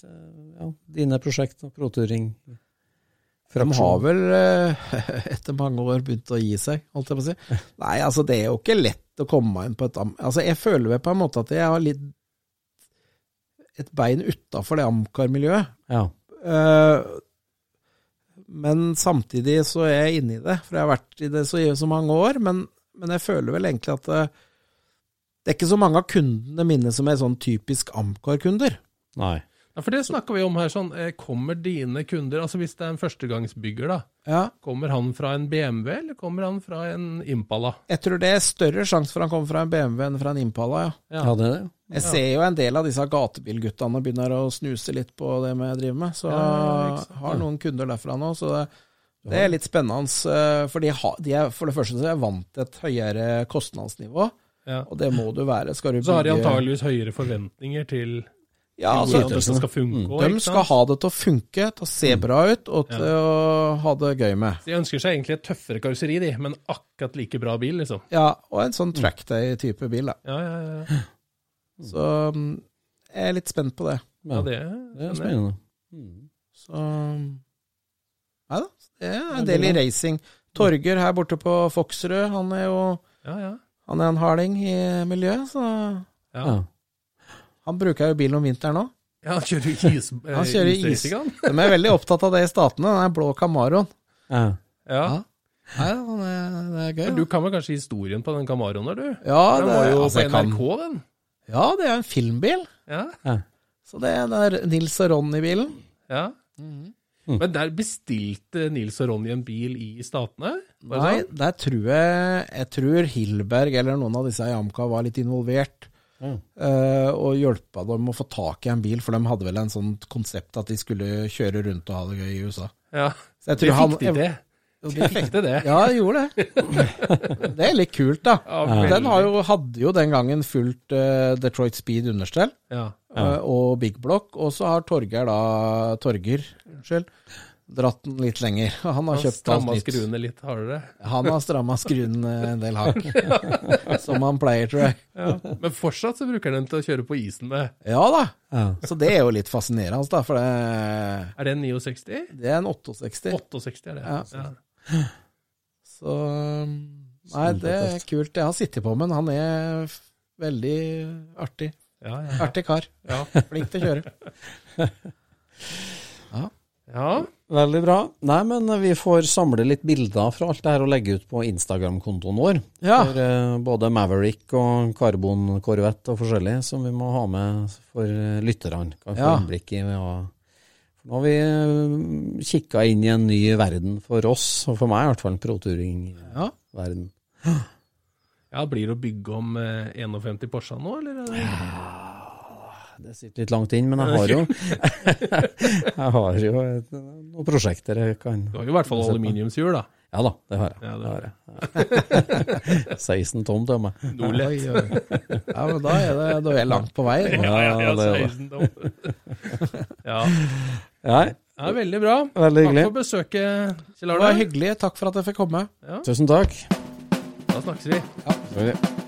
til ja, dine prosjekt og proturing? De har vel eh, [laughs] etter mange år begynt å gi seg, holdt jeg på å si. Nei, altså det er jo ikke lett å komme inn på et am... Altså jeg føler vel på en måte at jeg har litt et bein utafor det Amcar-miljøet. Ja. Eh, men samtidig så er jeg inne i det, for jeg har vært i det så, så mange år. Men, men jeg føler vel egentlig at det, det er ikke så mange av kundene mine som er sånn typisk Amcar-kunder. Nei. Ja, For det snakker vi om her. sånn, eh, Kommer dine kunder, altså hvis det er en førstegangsbygger, da, Ja, kommer han fra en BMW, eller kommer han fra en Impala? jeg tror det er større sjanse for han kommer fra en BMW enn fra en Impala, ja. Ja, det er det. Jeg ser jo en del av disse gatebilguttene begynner å snuse litt på det vi driver med, så Ja, har noen kunder derfra nå. Så det, det er litt spennende, eh, for de, har, de er for det første så er vant til et høyere kostnadsnivå, Ja. og det må du være. Skal du Så har de antageligvis høyere forventninger til ja, altså, de det skal funke. mm. De skal ha det til å funke, til å se bra ut, og til å ha det gøy med. De ønsker seg egentlig et tøffere karosseri, de, men akkurat like bra bil, liksom. Ja, og en sånn trackday-type bil, da. Ja, ja, ja. ja. Så mm, jeg er litt spent på det. ja det, Det er spennende. Mm. Så Nei da, det er en del i racing. Torger her borte på Foksrud, han er jo Ja, ja. han er en harding i miljøet, så ja. Han bruker jo bilen om vinteren òg. Ja, han kjører is, [laughs] eh, Han kjører is. isracing. De er veldig opptatt av det i statene, den blå Camaroen. Ja. Ja. Nei, det, er, det er gøy. Men du kan vel kanskje historien på den Camaroen der, du? Ja, Den det, var jo altså, på NRK, kan, den. ja, det er en filmbil. Ja. Så det er der Nils og Ronny-bilen. ja. Mhm. Men der bestilte Nils og Ronny en bil i Statene? Nei, sånn? der tror jeg Jeg tror Hilberg eller noen av disse i Amca var litt involvert. Mm. eh, og hjelpa dem å få tak i en bil, for de hadde vel en sånn konsept at de skulle kjøre rundt og ha det gøy i USA. Ja. Så jeg tror de fikk de det. Jo, De fikk det. Ja, de gjorde det. [laughs] Det er litt kult, da. Ja, Den har jo, hadde jo den gangen fulgt uh, Detroit Speed understell Ja. uh, og Big Block, og så har Torgeir da Torger, unnskyld, dratt den litt lenger. [laughs] Han har Han kjøpt stramma skruene litt hardere. Han har stramma skruen eh, en del hakk. [laughs] [laughs] Som han pleier, tror jeg. Ja. Men fortsatt så bruker han den til å kjøre på isen med. Ja da. Ja. Så det er jo litt fascinerende, da, for det, Er det en 69? det er en 68. 68 er det. Ja. Ja. Så um, Nei, det er kult. Jeg har sittet på med den. Han er veldig artig. Ja, ja. Artig kar. Ja. Flink til å kjøre. ja. Veldig bra. Nei, men vi får samle litt bilder fra alt det her og legge ut på Instagram-kontoen vår. Ja. For uh, både Maverick og Carbon Corvette og forskjellig som vi må ha med for eh, lytterne. Kan få Ja. innblikk i. Ja. Nå har vi uh, kikka inn i en ny verden for oss, og for meg i hvert fall, en proturing-verden. Ja. ja, blir det å bygge om eh, 51 Porsche nå, eller? er det- sitter litt langt inn, men jeg har jo [laughs] [laughs] Jeg har jo et, noen prosjekter jeg kan Du har jo i hvert fall aluminiumshjul, da. Ja da, det har jeg. Ja, det det har jeg. [laughs] 16 tom til meg. Nordlett. Ja, men da er, det, da er jeg langt på vei. Ja, ja, ja, det er 16 tom. ja. ja. ja, veldig bra. veldig Takk for besøket, Kjell Det var hyggelig. Takk for at jeg fikk komme. Tusen takk. Da snakkes vi.